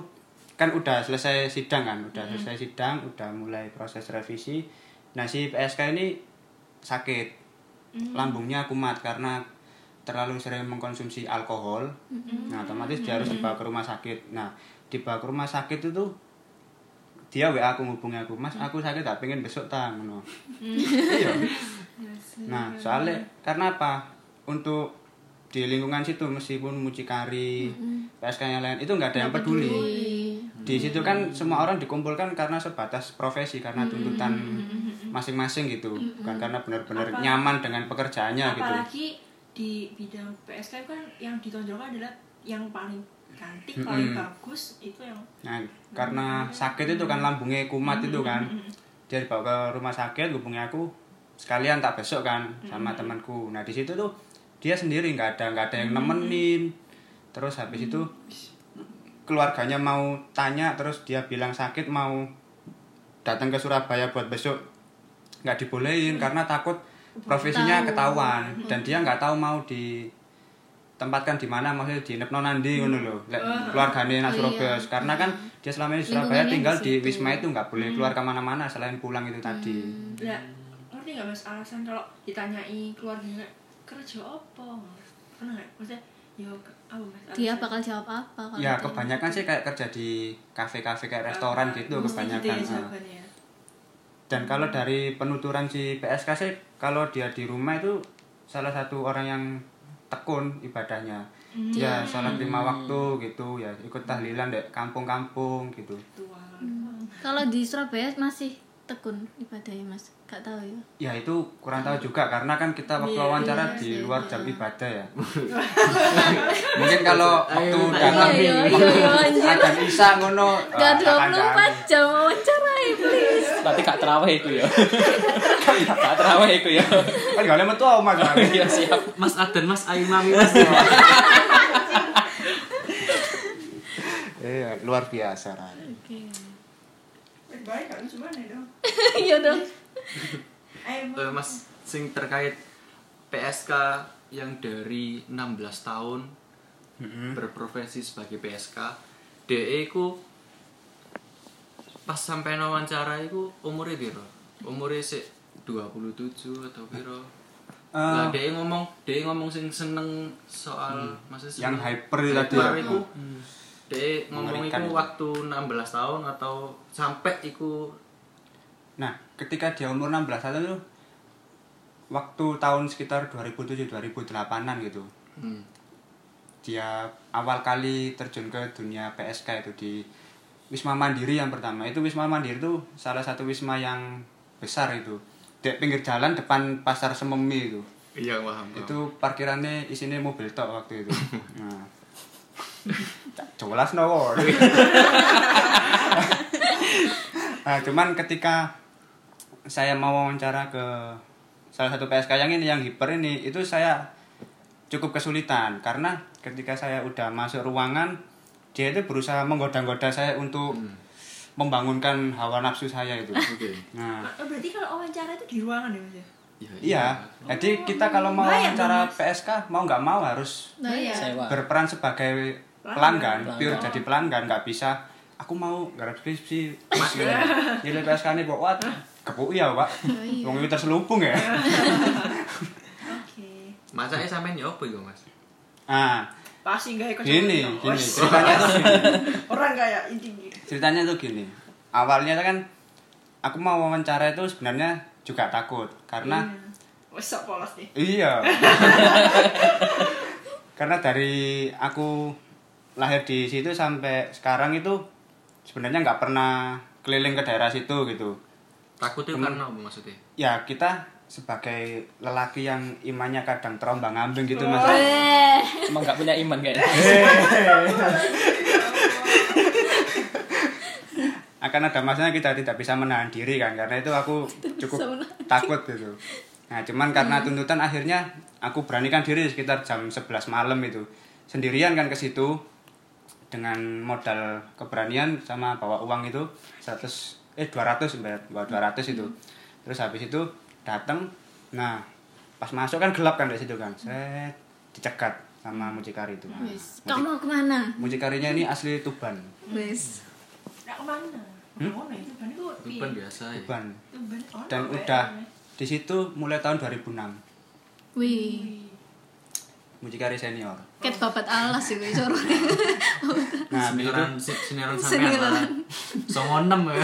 kan udah selesai sidang kan udah selesai sidang udah mulai proses revisi. Nah si PSK ini sakit. Lambungnya kumat karena terlalu sering mengkonsumsi alkohol. Nah otomatis dia harus dibawa ke rumah sakit. Nah dibawa ke rumah sakit itu dia WA aku ngubungi aku mas aku sakit tak pengen besok tang ngono. Iya. Nah soalnya karena apa? Untuk di lingkungan situ meskipun mucikari PSK yang lain itu nggak ada yang peduli. di situ kan semua orang dikumpulkan karena sebatas profesi karena tuntutan masing-masing gitu. Bukan karena benar-benar Apa- nyaman dengan pekerjaannya gitu. Apalagi di bidang PSK kan yang ditonjolkan adalah yang paling cantik, paling bagus itu yang Nah, karena sakit itu kan lambungnya kumat itu kan. Dia dibawa ke rumah sakit, hubungi aku sekalian tak besok kan sama temanku. Nah, di situ tuh dia sendiri nggak ada nggak ada yang nemenin. Terus habis itu keluarganya mau tanya terus dia bilang sakit mau datang ke Surabaya buat besok. Nggak dibolehin karena takut profesinya ketahuan. dan dia nggak tahu mau di tempatkan di mana maksudnya di Nepno Nandi ngono lho. Lek keluargane nang Surabaya karena kan dia selama ini di Surabaya tinggal di di. Wisma itu nggak boleh keluar ke mana-mana selain pulang itu tadi. Ya ngerti nggak mas alasan kalau ditanyai keluarganya kerja apa? Pernah nggak? Maksudnya ya apa mas? Dia bakal jawab apa kalau ya kebanyakan sih kayak kerja di kafe-kafe kayak restoran gitu Mesti kebanyakan gitu ya. Nah. jawabannya. dan kalau dari penuturan si PSK sih kalau dia di rumah itu salah satu orang yang tekun ibadahnya. Ya sholat lima waktu gitu ya ikut tahlilan dek kampung-kampung gitu. Tua kalau di Surabaya masih tekun ibadahnya mas gak tahu ya Ya itu kurang tahu juga karena kan kita waktu Iya, wawancara iya di luar iya. jam ibadah ya. Mungkin kalau waktu datang iya, iya, iya, anjir. ada isa ngono. Gak ah, 24 jam wawancarai please Berarti gak terawih itu ya. Gak terawih itu ya. Kan gak metu Mas. Iya siap. Mas Aden, Mas Ayu Mami, Mas. Iya, luar biasa. Oke Eh, baik kan cuma nih dong iya dong eh Mas sing terkait PSK yang dari 16 tahun berprofesi sebagai PSK DE ku pas sampai wawancara iku umurnya piro? Umurnya sik 27 atau piro? Eh, Lah DE ngomong, DE ngomong sing seneng soal maksudnya yang hyper itu tadi hyper ya. iku. DE ngomong iku itu. waktu 16 tahun atau sampai iku Nah, ketika dia umur 16 tahun itu waktu tahun sekitar 2007 2008-an gitu. hmm, Dia awal kali terjun ke dunia PSK itu di Wisma Mandiri yang pertama. Itu Wisma Mandiri itu salah satu wisma yang besar itu. Di pinggir jalan depan pasar Sememi itu. iya paham. paham. Itu parkirannya isinya mobil tok waktu itu. Nah, jelas no nah, cuman ketika saya mau wawancara ke salah satu PSK yang ini yang hiper ini itu saya cukup kesulitan. Karena ketika saya udah masuk ruangan dia itu berusaha menggoda-goda saya untuk membangunkan hawa nafsu saya itu. Oke. nah. Oh, berarti kalau wawancara itu di ruangan ya mas ya? Ya, iya. jadi kita kalau mau wawancara. PSK mau nggak mau harus Nah, iya. berperan sebagai pelanggan, pure jadi pelanggan nggak bisa. Aku mau garap skripsi. Nilai PSK ini kok wat kepuk ya pak wong itu terselubung ya Oke. Masaknya sampean ya apa iku, Mas? ah Pasti nggak ikut gini gini ceritanya tuh gini Orang kayak intinya. ceritanya tuh gini awalnya kan aku mau wawancara itu sebenarnya juga takut karena Wes sok polos nih. Iya. Karena dari aku lahir di situ sampai sekarang itu sebenarnya nggak pernah keliling ke daerah situ gitu. Takut itu karena apa maksudnya? Ya kita sebagai lelaki yang imannya kadang terombang ambing gitu mas. Emang nggak punya iman kayaknya Akan ada masanya kita tidak bisa menahan diri kan karena itu aku cukup takut gitu. Nah cuman karena tuntutan akhirnya aku beranikan diri sekitar jam 11 malam itu sendirian kan ke situ dengan modal keberanian sama bawa uang itu 100 eh 200 Mbak, bawa 200 itu terus habis itu datang nah pas masuk kan gelap kan di situ kan saya dicegat sama mucikari itu wis. Kamu mau ke mana? mucikarinya ini asli Tuban Wis. Nak ke mana? Kan itu Itu kan biasa ya. Tuban Tuban. Oh, dan udah kayak- di situ mulai tahun 2006 Wih. Mucikari senior. Ket babat alas sih wis coro. nah si- seniran sampean. Songo enam ya.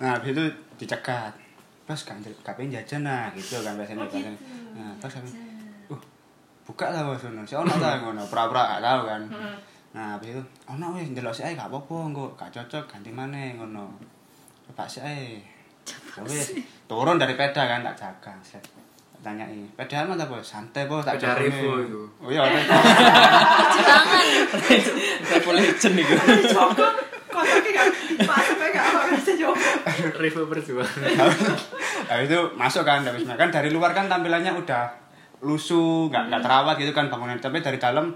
nah habis itu dicegat. Bos kan pengen jajan nah gitu kan biasanya biasanya nah terus habis uh buka lah bos ngono. Si ono ta ngono. Pura-pura gak tahu kan. Nah habis itu ono wis ndelok sik ae gak apa-apa engko gak cocok ganti maneh ngono. Coba sik ae. Ya wis turun dari peda kan tak jaga set Tak tanyai peda mana bos santai bos tak Revo nih." itu. oh iya Revo. Jangan. revolution itu Joko, kotaknya gak. Revo berjuang. Habis itu masuk kan, habis kan dari luar kan tampilannya udah lusuh, nggak nggak terawat gitu kan bangunan, tapi dari dalam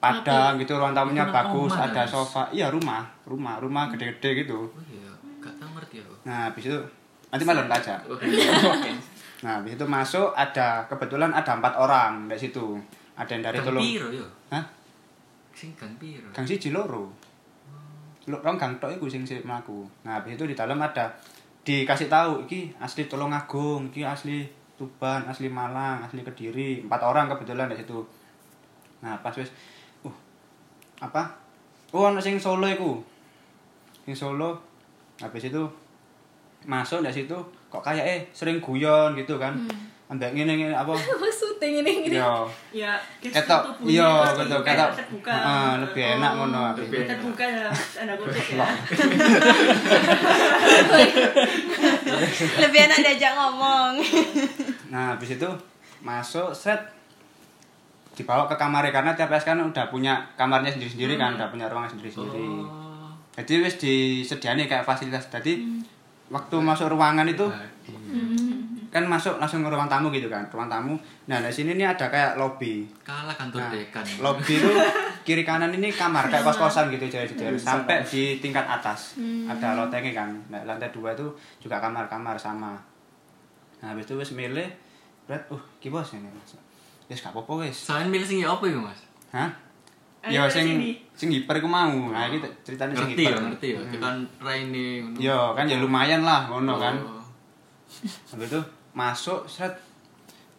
padang gitu, ruang tamunya bagus, ada sofa, iya rumah, rumah, rumah gede-gede gitu. Oh iya, gak tau ngerti aku. Nah habis itu nanti malam aja. Nah habis itu masuk ada kebetulan ada empat orang dari situ, ada yang dari Tulung, piro yo? hah? Sing gang piro? Gang siji loro. Lu rong gang tok iku sing sik mlaku. Nah, habis itu di dalam ada dikasih tahu iki asli Tulungagung, iki asli Tuban, asli Malang, asli Kediri. Empat orang kebetulan di situ. Nah, pas wis uh apa? Oh, ana sing Solo iku. Sing Solo. Habis itu masuk dari situ kok kayak eh sering guyon gitu kan. Ambek ngene ngene apa? Maksudnya ini ini. Yo. Ya, Ketok, tubuhnya iya, pasti ketok, kayak ketok. terbuka. Heeh, lebih enak ngono. Lebih enak. Terbuka ya, tanda kutip ya. Lebih enak diajak ngomong. Nah, habis itu masuk set dibawa ke kamarnya karena tiap PSK kan udah punya kamarnya sendiri-sendiri kan, udah punya ruangan sendiri-sendiri. Oh. Jadi wis disediani kayak fasilitas. Jadi waktu masuk ruangan itu kan masuk langsung ke ruang tamu gitu kan, ruang tamu. Nah, di sini nih ada kayak lobby. Kalah kantor Nah, dekan. lobby itu kiri kanan ini kamar kayak kos-kosan gitu jadi sampai di tingkat atas. Ada lotengnya kan. Nah, lantai dua itu juga kamar-kamar sama. Nah habis itu wis milih berat uh ki bos ini wis gak apa-apa wis. Sampeyan milih sing ya apa iku, Mas? hah ya sing sing hiper ku mau nah iki ceritanya sing Ngerti ya, hiper ngerti ya. Tekan Raine ngono. yo kan ya lumayan lah ngono kan Oh. habis itu masuk seret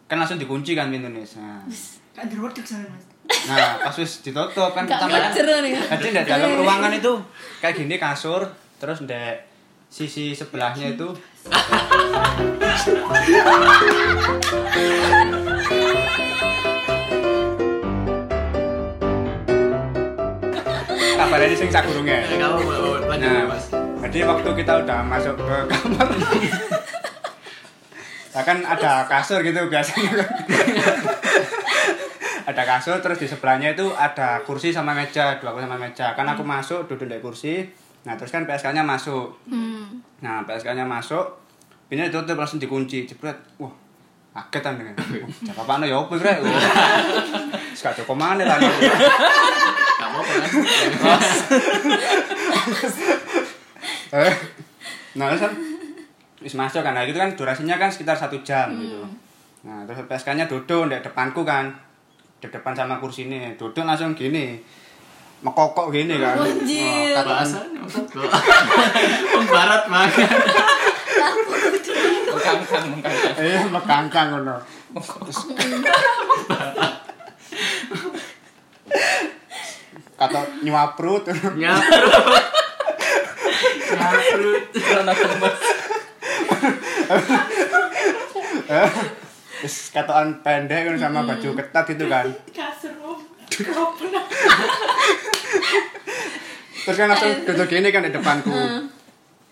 kan langsung dikunci kan pintunya nah, derwedek sana mas. nah pas wis ditutup kan sampai kan. Jadi di dalam ruangan itu kayak gini kasur, terus di sisi sebelahnya itu kabar ini sing sakurunge. Eh, kamu mau lanjut ya, Nah, jadi waktu kita udah masuk ke kamar Nah, kan ada kasur gitu biasanya. Ada kasur terus di sebelahnya itu ada kursi sama meja dua kursi sama meja. Kan aku masuk duduk di kursi. Nah terus kan PSK-nya masuk. Hmm. nah PSK-nya masuk pintu ditutup langsung dikunci. Jebret. Wah kaget kan dengan siapa apa ya apa bre? Sekarang kok mana lah? Eh, nah terus kan? Wis masuk kan? Nah itu kan durasinya kan sekitar satu jam gitu. Nah terus PSK nya duduk di depanku kan. Di depan sama kursi ini duduk langsung gini. Mekokok gini kan. Anjir. Oh, Bahasanya barat banget. Mengkangkang mengkangkang. Iya mekangkang ngono. Kata nyuaprut. Nyaprut. Nyaprut. karena terus kataan pendek kan sama baju ketat gitu kan. Kasur terus kan langsung duduk gini kan di depanku.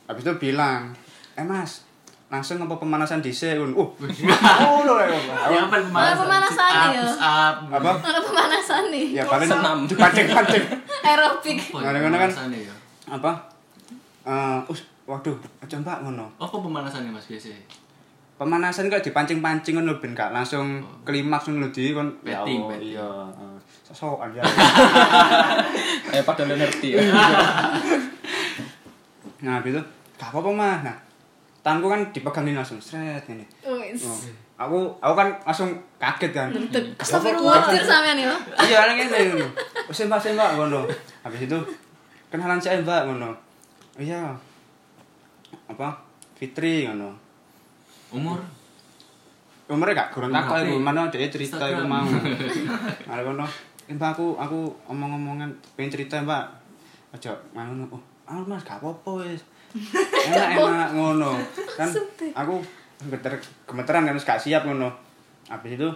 Habis itu bilang eh mas langsung apa pemanasan dhisik un uh oh lo Yang apa Mana pemanasan ya? push up. apa Mana pemanasan nih? ya paling Senam. pancing pancing Aerobik. Apa ya Kadang-kadang kan- ya? apa eh us waduh aja mbak ngono Apa pemanasannya mas biasa? pemanasan kok dipancing-pancing ngono ben gak langsung klimaks ngono di kon ya Betting, Allah, betting. iya sosokan ya eh padahal ngerti ya nah habis itu gak apa-apa mah nah tanganku kan dipegang ini langsung seret ini Wis. Oh, aku aku kan langsung kaget kan. Astagfirullahaladzim sampean ya. iya orang ini wis mbak sih mbak ngono. Habis itu kenalan saya mbak? ngono. "Oh iya. Apa? Fitri ngono. Umur? umurnya gak kurang takut berapa? iku mana dia cerita Instagram. mau. Ada ngono. "Eh, mbak aku aku omong-omongan pengen cerita mbak. Aja ngono oh ah mas gak apa-apa enak enak ngono. Kan aku gemeter gemeteran kan gak siap ngono. Habis itu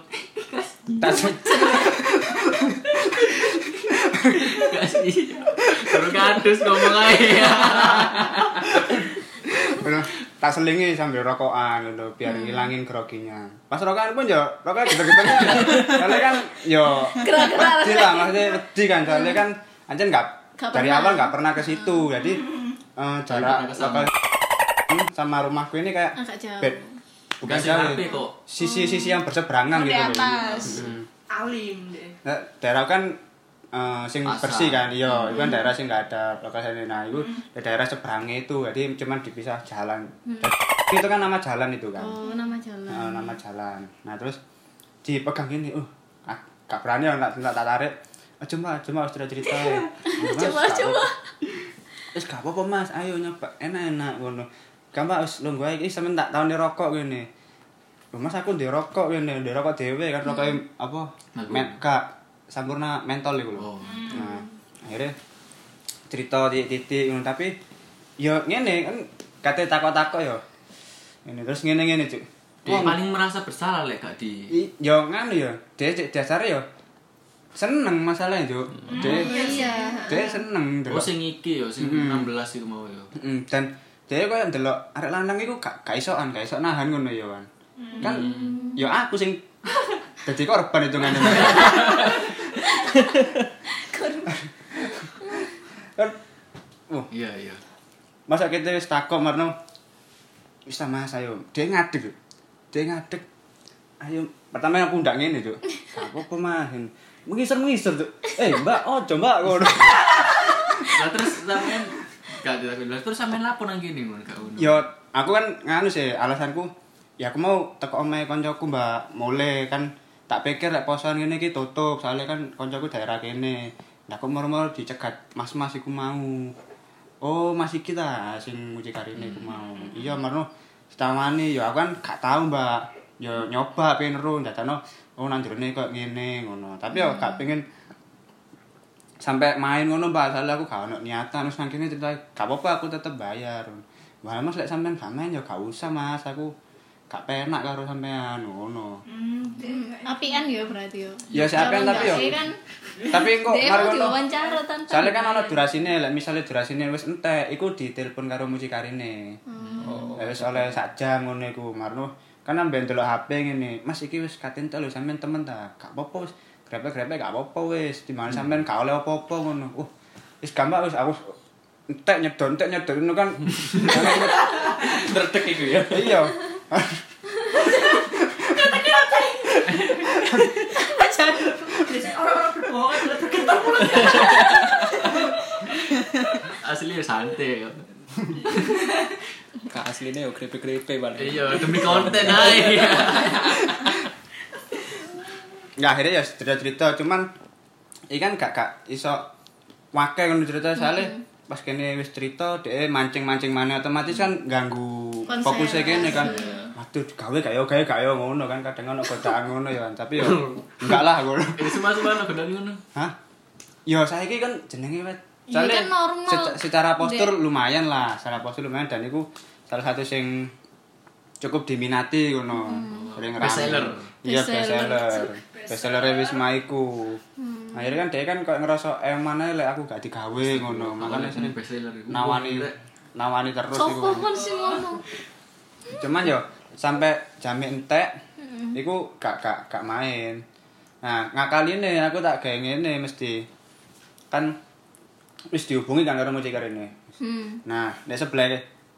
Gak sih. Baru kadus ngomong aja. Tak selingi sambil rokokan gitu biar ngilangin groginya. Pas rokokan pun ya rokokan gitu-gitu soalnya kan yo wedi lah maksudnya wedi kan. Soalnya kan anjir nggak dari awal nggak pernah ke situ. Jadi eh, jarak lokal sama rumahku ini kayak bed. Bukan jauh. kok. sisi-sisi yang berseberangan Di gitu loh. atas. Mm. alim deh Nah, daerah kan eh, sing Pasar. bersih kan iya. Itu kan daerah sing nggak ada lokasi nah itu ya daerah seberangnya itu. Jadi cuman dipisah jalan. Itu kan nama jalan itu kan? Oh, nama jalan. Nah, nama jalan. Nah terus dipegang gini uh ah, gak berani ya nak tak tarik. Coba coba harus cerita Coba, gak coba. Apa- Wis gak apa-apa mas. Ayo nyoba. Enak-enak ngono. Gampang wis lu gue iki sampean tak tahun rokok Loh, mas aku di rokok gini di rokok dewe kan rokok apa? Melbu. men kak sampurna mentol itu Oh. loh nah akhirnya cerita titik-titik ngono. Tapi yo ngene kan kate takok-takok yo ini terus ngene ngene cuk. Dia paling merasa bersalah lek gak di yo nganu yo dia dasare yo seneng masalahnya cuk. Dia Iya. dia seneng Oh delok sing iki yo sing Mm. 16 itu mau yo. Mm, dan dia koyo ndelok arek lanang iku gak gak isokan gak iso nahan ngono yo kan kan yo aku sing dadi korban itu ngene. Kan oh. Iya iya. masa kita wis takok marno wis ta mas ayo. Dia ngadeg dia ngadeg ayo pertama aku ndak ngene cuk. Apa-apa mas mengisar mengisar tuh eh mbak oh coba ngono. Lah terus sampean gak ditakoni. Lah terus sampean lapor nang kene ngono gak ngono. yo aku kan nganu sih alasanku ya aku mau teko omahe koncoku mbak. Mulai kan tak pikir lek posoan ngene iki tutup. Soalnya kan koncoku daerah kene. Nah aku moro-moro dicegat mas-mas iku mau. Oh mas iki ta sing mucikarine iku mau. Iya marno setawani ya aku kan gak tau mbak. Yo nyoba pengen ro dadano oh nang jerone kok ngene ngono. Tapi yo gak pengen sampai main ngono soalnya aku gak ono niatan. Terus nang kene cerita gak apa-apa aku tetep bayar. Wah, mas lek sampean gak main ya gak usah mas. Aku gak penak karo sampean ngono. Apian ya berarti yo. Ya, si apian tapi yo. Kan tapi kok mari ngono. diwawancara tanpa. soalnya kan ono durasine lek misale durasine wis entek iku ditelepon karo mucikarine oh Lah, wis oleh sak jam ngono iku. Marno kan amben delok HP ngene Mas iki wis katen lho sampean temen ta? Gak apa-apa wis. Grepe-grepe gak apa-apa wis. Di mana sampean gak oleh apa-apa ngono. Uh wis gampang wis aku entek nyedot entek nyedot ngono kan. Terdek itu ya. iya. Asli ya santai. Kak aslinya yo grepe-grepe balik. Iya, demi konten aja. ya akhirnya ya cerita-cerita cuman ikan gak gak iso wakai ngono cerita soalnya pas kene wis cerita dhek mancing-mancing mana otomatis kan ganggu Konsep. fokusnya kene kan waduh gawe gak yo gawe yo ngono kan kadang ono godaan ngono ya tapi yo enggak lah ngono Ini semua semua lo gedang ngono. hah yo saiki kan jenenge wet Iya, soalnya kan normal. seca- secara postur lumayan lah secara postur lumayan dan itu salah satu sing cukup diminati ngono. Sering rame. Bestseller. iya Bestseller. bestseller. Bestseller. Wisma iku. Akhirnya kan dia kan kayak ngerasa eh mana lek aku gak digawe ngono. Makanya sering best seller iku. nawani nawani terus iku kan. ngono. cuman yo sampai jami entek iku gak gak gak main. Nah ngakaline aku tak gawe ngene mesti. Kan wis dihubungi kan karo mucikarine Hmm. nah di sebelah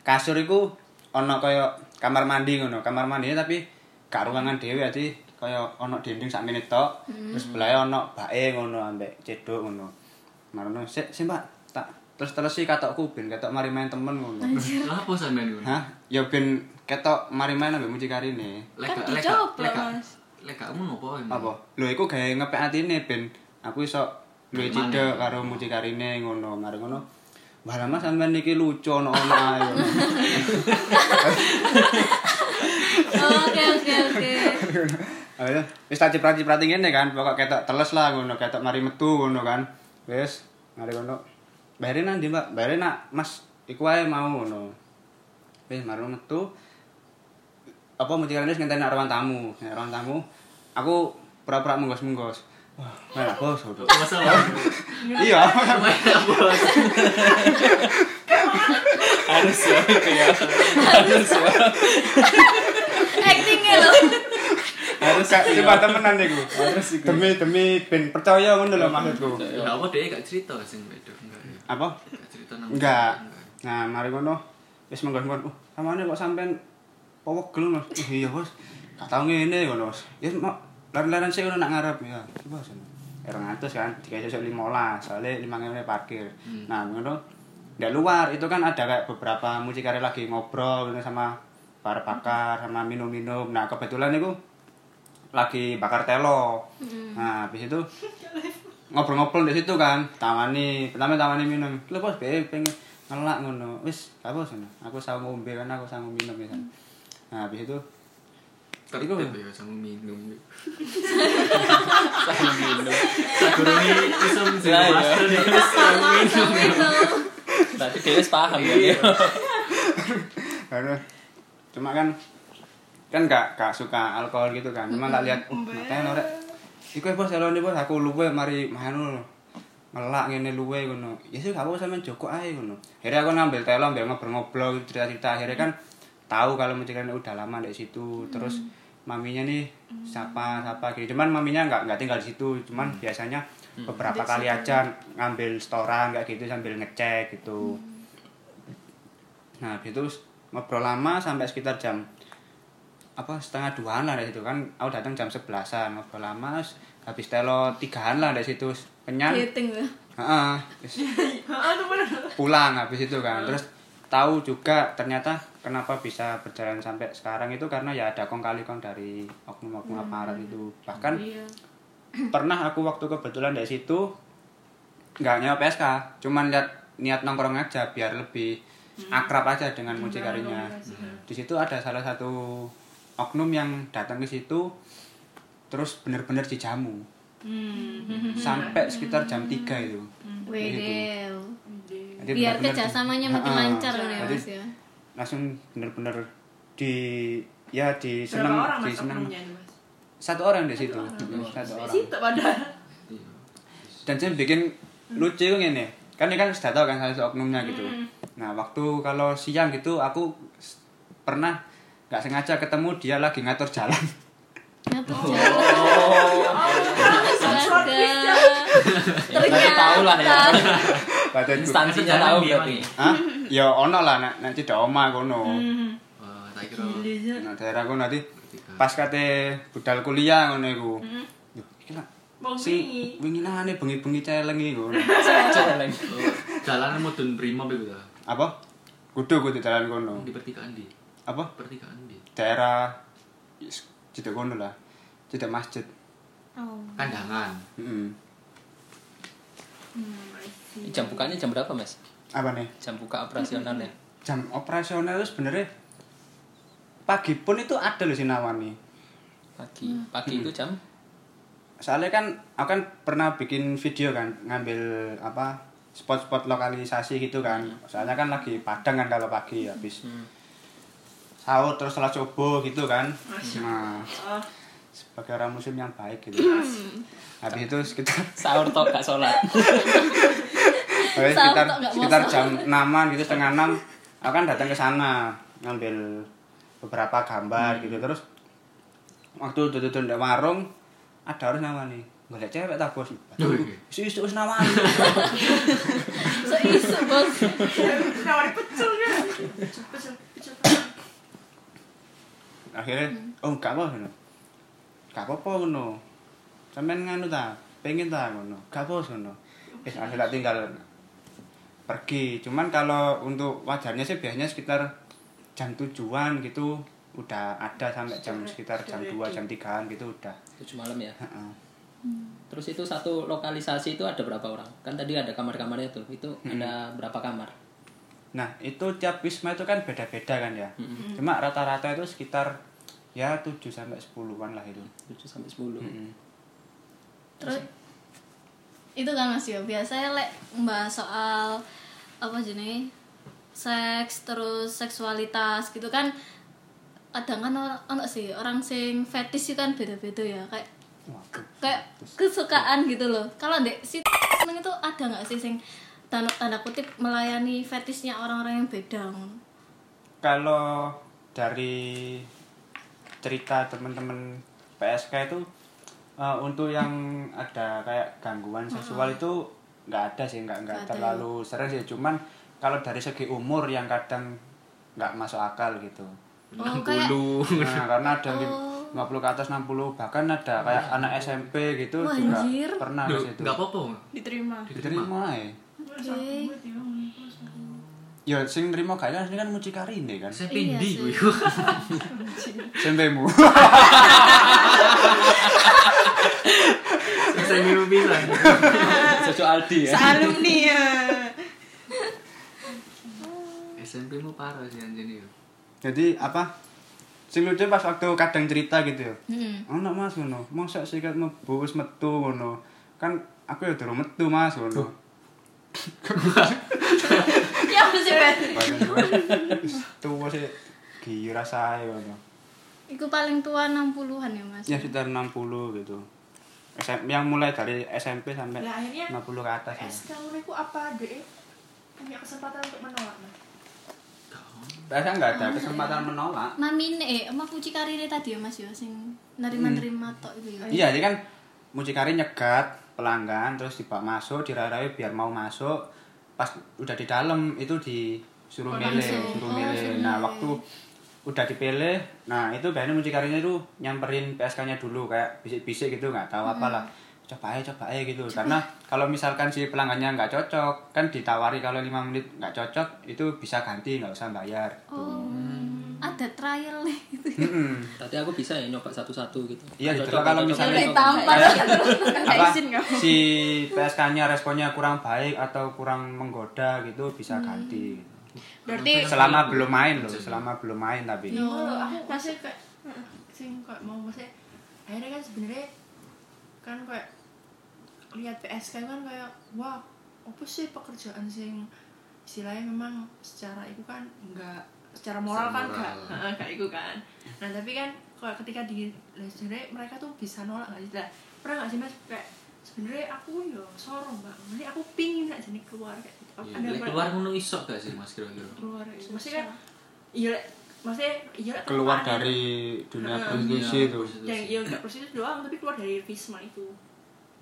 kasur iku ono kaya kamar mandi ngono kamar mandi tapi gak ruangan dhewe ati kaya ono dinding sak menit tok terus sebelah ono bae ngono ambek cedok ngono marono sik sik Mbak tak terus terus sih katokku ben ketok mari main temen ngono Lah apa sampean ngono? Hah? Ya ben ketok mari main ambek mucikarine. Lek Kan gak- lek lek. Lek ngono apa? emang? Apa? Lho iku gawe ngepek atine ben aku iso Gimana? cidek karo mucikarine ngono. Mari ngono. Wah lama sampean niki lucu ono-ono ae. ngono. Oke oke oke. Ayo, wis tak ciprat-ciprati ngene kan, pokok ketok teles lah ngono, ketok mari metu ngono kan. Wis, mari ngono. Bayarin nanti, Mbak. Bayarin nak, Mas. Iku ae mau ngono. Wis mari metu. Apa mucikarine ngenteni ruang tamu. Ruang tamu, aku pura-pura menggos-menggos. Wah, enak bos. udah. Masa lah. Iya. Harus ya itu ya. Harus ya. Actingnya loh. Harus gak coba temenan niku. Demi demi ben percaya ngono lho maksudku. Lah apa dia gak cerita sing enggak ya? Apa? Gak cerita nang. Enggak. Nah, mari ngono. Wis menggos-menggos. Uh, samane kok sampean powegel Mas. Iya, Bos. Gak tau ngene ngono, Bos. Ya mau lari-larian sih ngono nak ngarep ya. Coba sana. Erang atus kan, dikasih sesuk 15, soalnya 5 parkir. Nah, ngono. Di luar itu kan ada kayak beberapa mucikari lagi ngobrol sama para pakar sama minum-minum. Nah, kebetulan itu lagi bakar telo. Nah, habis itu ngobrol-ngobrol di situ kan tawani pertama tawani minum lho bos be pengen ngelak ngono wis bos ngono aku sanggup ngombe kan aku sanggup minum ya kan nah habis itu Tertib ya sama minum. Sama minum. Iso sing Lah, iya. master. Langsung itu. Tapi dia paham ya. dia. Aduh. cuma kan kan gak gak suka alkohol gitu kan cuma tak lihat uh makanya norek iku ya, bos elone bos aku luwe mari manu ngelak ngene luwe ngono ya sih gak apa sampean joko ae ngono akhirnya aku ngambil telo ambil ngobrol-ngobrol cerita-cerita akhirnya kan tahu kalau mucikan udah lama di situ terus maminya nih siapa siapa gitu. Cuman maminya nggak nggak tinggal di situ. Cuman biasanya beberapa kali aja ngambil setoran kayak gitu sambil ngecek gitu. Nah habis itu ngobrol lama sampai sekitar jam apa setengah duaan lah dari situ kan. Aku datang jam sebelasan ngobrol lama habis telo tigaan lah dari situ. Kenyang. Ya. Heeh, terus pulang habis itu kan. Terus tahu juga ternyata kenapa bisa berjalan sampai sekarang itu karena ya ada kong kali kong dari oknum-oknum aparat itu. Bahkan pernah aku waktu kebetulan dari situ nggak nyewa PSK cuman lihat niat nongkrong aja biar lebih akrab aja dengan mucikarinya di situ ada salah satu oknum yang datang ke situ terus bener-bener dijamu. Sampai sekitar jam 3 itu. Wedel. Jadi Biar kerjasamanya makin Ha-ha. lancar ya Jadi mas ya. langsung bener-bener di ya di seneng orang di seneng mas? satu orang di situ satu orang Situ padahal. dan saya bikin lucu ngene kan ini kan sudah tahu kan salah satu oknumnya gitu nah waktu kalau siang gitu aku pernah nggak sengaja ketemu dia lagi ngatur jalan Ngatur jalan. Terus, terus. Ya, berarti tahu lah ya. Badan. Instansinya Jalan tahu berarti. Hah? Ya ono lah nek nek cedek omah kono. Wah, tak kira Nah, daerah kono nanti pas kate budal kuliah ngono iku. Yo, iki lah. Wong Si wingi. wingi nane bengi-bengi celeng iku. Jalan. oh, jalanan mudun primo begitu ta. Apa? Kudu kudu dalan kono. Di pertigaan di. Apa? Pertigaan di. Daerah cedek kono lah. Cedek masjid. Oh. Kandangan. Heeh. Jam bukanya jam berapa, Mas? Apa nih? Jam buka operasionalnya. Jam operasional itu sebenarnya pagi pun itu ada loh sinawan nih. Pagi. Pagi itu jam soalnya kan aku kan pernah bikin video kan ngambil apa spot-spot lokalisasi gitu kan soalnya kan lagi padang kan kalau pagi habis sahur terus setelah coba gitu kan nah Oh, sebagai orang muslim yang baik gitu. Habis itu sekitar sahur tok gak sholat. habis sekitar sekitar jam enaman gitu setengah enam aku kan datang ke sana ngambil beberapa gambar gitu. Terus waktu duduk di warung ada orang namanya golek cewek tak bos? Isu isu wis nawani Seisu, Bos. nawari pecel ya. Pecel, pecel, pecel. akhirnya oh gak apa ngono gak apa-apa ngono sampean nganu ta pengen ta ngono gak apa ngono wis akhirnya tak tinggal pergi cuman kalau untuk wajarnya sih biasanya sekitar jam tujuan gitu udah ada sampai jam sekitar jam 2 jam 3an gitu udah Tujuh malam ya. Heeh. Terus itu satu lokalisasi itu ada berapa orang? Kan tadi ada kamar-kamarnya tuh. Itu ada berapa kamar? Nah, itu tiap wisma itu kan beda-beda kan ya. Cuma rata-rata itu sekitar ya 7 sampai 10-an lah itu. 7 sampai 10. Mm-mm. Terus itu kan Mas Yo, biasanya lek membahas soal apa jenis seks terus seksualitas gitu kan kadang kan orang ono sih orang sing fetish itu kan beda-beda ya kayak Waduh. kayak kesukaan gitu loh kalau dek si seneng itu ada nggak sih sing tanda, tanda kutip melayani fetishnya orang-orang yang beda Kalau dari cerita teman-teman PSK itu eh, untuk yang ada kayak gangguan seksual itu nggak ada sih, nggak nggak ada terlalu sering sih. Cuman kalau dari segi umur yang kadang nggak masuk akal gitu. oh kayak Nah, karena ada di Oh. 50 ke atas 60 bahkan ada kayak anak SMP gitu Wah, juga anjir. pernah Duh, ke situ. Enggak apa-apa. diterima Diterima ya. oke Ya sing nerima gak kan kan mucikari ini kan. Saya Iya pindi sih. gue. SMP-mu. Saya minum bisa. Jojo Aldi ya. Alumni ya. SMP mu parah sih anjir ya. Jadi apa? Sing lucu pas waktu kadang cerita gitu ya. Hmm. Ono Mas ngono. Mosok sikat mlebu wis metu ngono. Kan aku ya durung metu Mas ngono. ya wis tuwa sih gira saya ngono. Iku paling tua 60-an ya Mas Ya sekitar 60 gitu. SM, yang mulai dari SMP sampai akhirnya 50 ke atas ya. Ngono iku apa deh? Punya kesempatan untuk menolak Mas. Saya nggak ada kesempatan menolak. Mami eh emak puci karine tadi ya Mas ya sing nerima-nerima tok itu ya. Iya, jadi kan mucikari nyegat pelanggan terus dibawa masuk, dirarai biar mau masuk. Pas udah di dalam itu disuruh milih, langsung. suruh Oh, milih. Nah, milih. waktu udah dipilih, nah itu biasanya mucikarinya itu nyamperin PSK-nya dulu kayak bisik-bisik gitu nggak tahu apa lah. Coba aja, coba aja gitu. Karena kalau misalkan si pelanggannya nggak cocok, kan ditawari kalau lima menit nggak cocok itu bisa ganti nggak usah bayar. Oh. Ada trial nih gitu. Mm-mm. Tadi aku bisa ya nyoba satu-satu gitu. Iya, Cocok, itulah kalau misalnya-. Ditampar nggak apa izin kamu si PSK-nya responnya kurang baik atau kurang menggoda gitu bisa ganti gitu. berarti selama belum main loh selama belum main tapi loh, aku masih kayak sing kayak mau maksudnya akhirnya kan sebenarnya kan kayak lihat PSK kan kayak wah apa sih pekerjaan sing istilahnya memang secara itu kan enggak secara moral Secara kan moral. Heeh, kayak itu kan. Nah tapi kan kalau ketika di sebenarnya mereka tuh bisa nolak nggak sih? Lah pernah nggak sih mas? Kayak sebenarnya aku yo sorong bang ini aku pingin nggak jadi keluar kayak gitu. Iya, Ada keluar ngono iso gak sih Mas kira-kira? keluar maksudnya kan iya maksudnya iya Lek, keluar keluar dari dunia Heeh. prostitusi Iya, itu. yang iya nggak prostitusi doang tapi keluar dari Visma itu.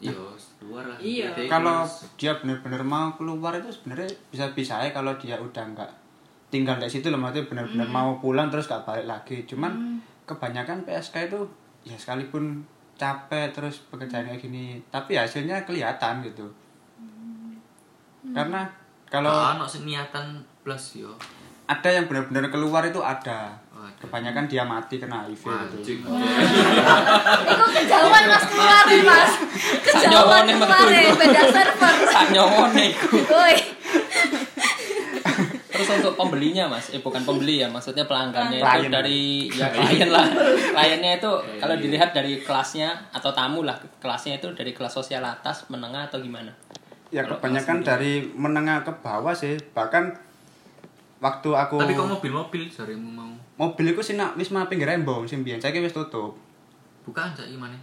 Iya, luar lah. Iya. Kalau dia benar-benar mau keluar itu sebenarnya bisa bisa ya kalau dia udah nggak tinggal di situ loh maksudnya benar-benar mau pulang terus gak balik lagi. Cuman kebanyakan PSK itu ya sekalipun capek terus pekerjaan kayak gini tapi hasilnya kelihatan gitu. Karena kalau Gak ono sing niatan plus yo. ada yang benar-benar keluar itu ada. Kebanyakan dia mati kena HIV gitu. Itu kejauhan mas keluar nih mas? Kejauhan keluar nih. Beda server. Iku. Woi Terus untuk pembelinya mas, eh bukan pembeli ya, maksudnya pelanggannya itu Klien. dari ya klien lah. Kliennya itu kalau dilihat dari kelasnya atau tamu lah, kelasnya itu dari kelas sosial atas, menengah atau gimana? ya Kalau kebanyakan dari menengah ke bawah sih bahkan waktu aku Tapi kok mobil-mobil jarimu mau mobil itu sih nak wisma pinggir embong sing biyen saiki wis tutup bukan cak imane.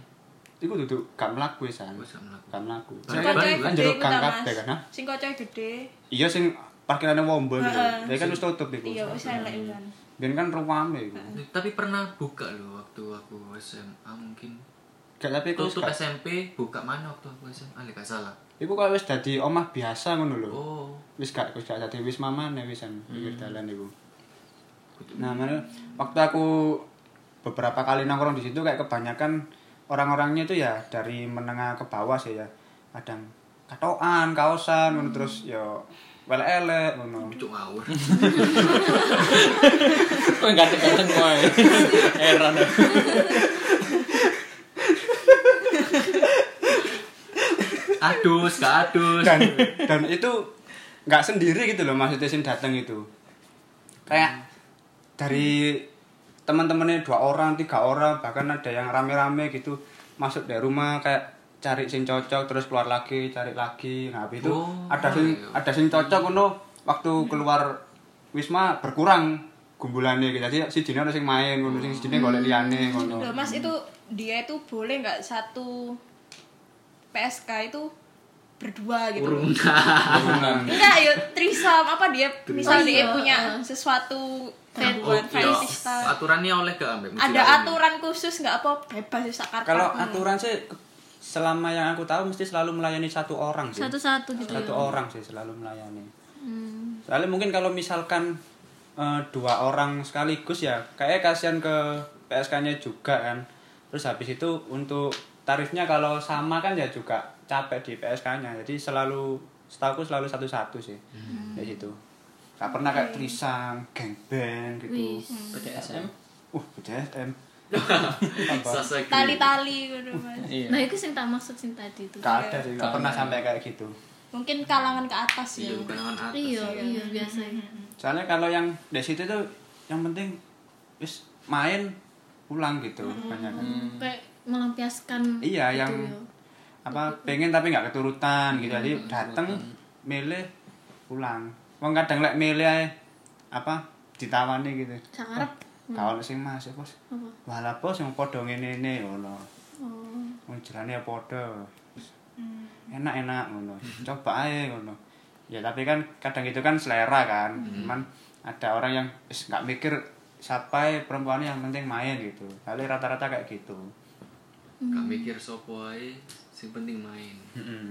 iku tutup gak mlaku wisan Wis gak mlaku. gak mlaku Sing baru kan gede jero iku gang kabeh kan? Sing kocoe gede. iya sing parkirannya wombol gitu. Ya kan wis tutup iku. Iya, wis elek kan. biyen kan rame iku. Tapi pernah buka loh waktu aku SMA mungkin. gak tapi wis Tutup SMP buka mana waktu aku SMA? Ah, gak salah. iku kok wis dadi omah biasa ngono lho. Oh, wis gak wis gak dadi wisma maneh wisan pinggir Hmm. dalan iku. Nah mana waktu aku beberapa kali nongkrong di situ kayak kebanyakan orang-orangnya itu ya dari menengah ke bawah sih ya. Kadang katoan kaosan ngono terus yo wel elek ngono cuk ngawur. Kok ganteng-ganteng wae. Heran. aku. adus, gak adus. dan dan itu nggak sendiri gitu loh maksudnya sing datang itu kayak dari teman-temannya dua orang tiga orang bahkan ada yang rame-rame gitu masuk dari rumah kayak cari sing cocok terus keluar lagi cari lagi. Nah habis itu Oh, ada sing iya. ada sing cocok ngono waktu keluar wisma berkurang gumbulannya gitu. Jadi si ada sing main ngono sing si golek liyane ngono. Loh, Mas itu dia itu boleh nggak satu PSK itu berdua gitu. Urung. Enggak, ya trisam apa dia misal Oh, dia iya, punya sesuatu Oh, iya. ta. Aturannya oleh gak ambek Ada aturan khusus nggak apa bebas sakar kalau aturan sih ke- selama yang aku tahu mesti selalu melayani satu orang sih Satu-satu gitu satu ya orang sih selalu melayani Hmm. soalnya mungkin kalau misalkan eh, dua orang sekaligus ya kayak kasihan ke PSK-nya juga kan terus habis itu untuk tarifnya kalau sama kan ya juga capek di PSK-nya jadi selalu setahu selalu satu-satu sih Hmm. di situ gak pernah kayak trisam gangbang gitu. BDSM. uh BDSM green. Tali-tali gitu Mas. Iya. Nah itu sing tak maksud sing tadi itu. Gak ada sih. Gak pernah sampai kayak gitu. Mungkin kalangan ke atas ya. Iya, bukan dengan atas. Iya iya. biasa soalnya kalau yang di situ tuh yang penting wis main pulang gitu banyak. Kayak melampiaskan iya gitu yang ya. apa pengen tapi nggak keturutan gitu. Jadi dateng milih pulang. Wong kadang lek milih apa ditawani gitu. Sakarep kawan sing mas ya bos. Apa? walah bos yang podo ngene ngene ngono. Oh. wong ya podo enak enak ngono. Coba ae ngono. Ya tapi kan kadang itu kan selera kan. Cuman ada orang yang nggak mikir siapa perempuannya yang penting main gitu. Kali rata-rata kayak gitu. Gak mikir sopo ae, sing penting main. Heeh.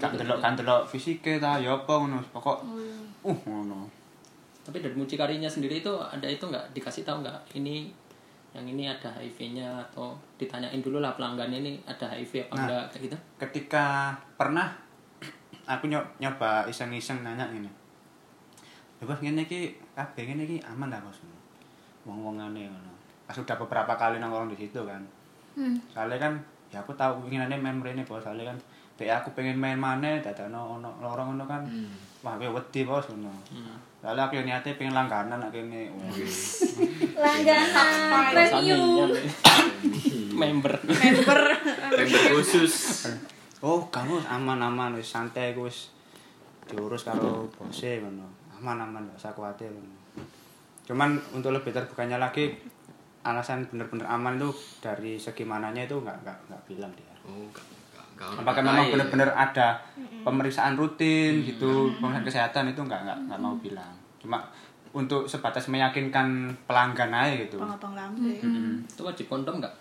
Kan delok kan delok fisike ta ya apa ngono pokok. Uh ngono. Tapi dari mucikarinya sendiri itu ada itu nggak dikasih tahu nggak ini yang ini ada HIV-nya atau ditanyain dulu lah pelanggannya ini ada HIV apa Nah. enggak kayak gitu? Ketika pernah aku nyo- nyoba iseng-iseng nanya. Ya bos ngene iki kabeh ngene iki aman ta bos? Wong-wongane ngono. Pas udah beberapa kali nongkrong di situ kan. Hmm. Soalnya kan ya aku tahu inginannya main mrene bos. Soalnya kan Dek aku pengen main maneh dadakno ono lorong ngono kan. Hmm. Wah, kowe wedi bos ngono. Soalnya aku yang niatnya pengen langganan nak kene. Langganan premium. Member. Member Member khusus. Oh, kamu aman-aman wis santai wis diurus karo bose ngono. Aman-aman gak usah kuwatir. ngono. Cuman untuk lebih terbukanya lagi alasan bener-bener aman itu dari segi mananya itu nggak nggak nggak bilang dia. Oh, Apakah memang ae. bener-bener ada pemeriksaan rutin gitu, pemeriksaan kesehatan itu nggak nggak nggak mau bilang. Cuma untuk sebatas meyakinkan pelanggan aja gitu. Itu wajib kondom nggak?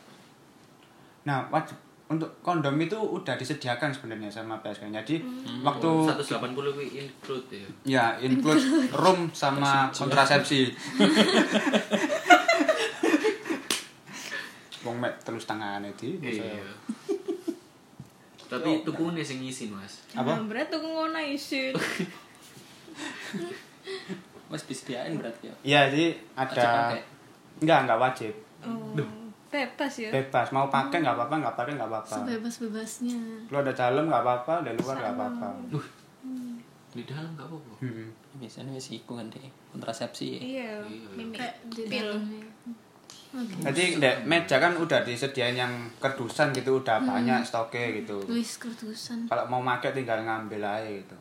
Nah, wajib untuk kondom itu udah disediakan sebenarnya sama PSK. Jadi waktu 180 kuwi include ya. ya include room sama kontrasepsi. Wong mek terus tangane di. Iya. Tapi tukune sing ngisi, Mas. Apa? Berat tuh ngono isin. Mas disediain berarti ya. Iya, jadi ada enggak enggak wajib. Oh, bebas ya. Bebas mau pakai nggak apa-apa, nggak pakai nggak apa-apa. Sebebas-bebasnya. Lu ada dalam nggak apa-apa, dari luar nggak apa-apa. Di dalam enggak apa-apa. Hmm. Biasanya wis iku kan deh. Kontrasepsi ya. Iya. Iya. Di Pil. Dalamnya. Jadi dek meja kan udah disediain yang kerdusan gitu, udah banyak stoknya gitu. Wis kertusan. Kalau mau pakai tinggal ngambil aja gitu.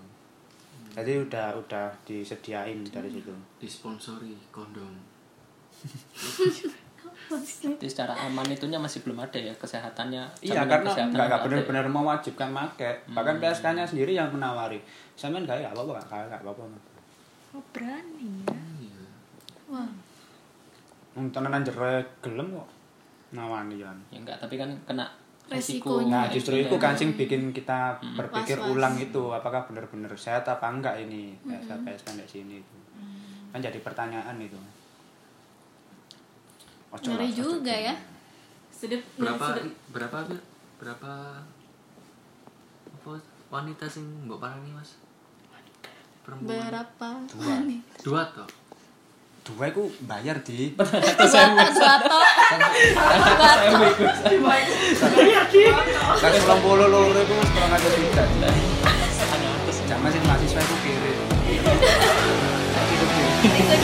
Jadi udah udah disediain dari situ. Disponsori kondom. Jadi secara aman itunya masih belum ada ya kesehatannya. Iya karena nggak ya. benar-benar mewajibkan pakai. Bahkan PSK-nya sendiri yang menawari. Sampean nggak ya apa-apa nggak nggak apa-apa. Oh, berani ya. Iya. Wah, Wong tenanan jere gelem kok nawani kan. Ya enggak, tapi kan kena Resikonya. Nah resiko. justru itu kan sing bikin kita berpikir Was-was. ulang itu apakah benar-benar sehat apa enggak ini PSK PSK di sini itu. Kan jadi pertanyaan itu. Ojo ngeri juga ya. Sedep Berapa sedep. berapa berapa apa wanita sing mbok parani, Mas? Perempuan. Berapa? Dua toh. Dua itu bayar di. Kan pulang itu kurang ada tidak. Jangan sih mahasiswa itu kiri. Ikut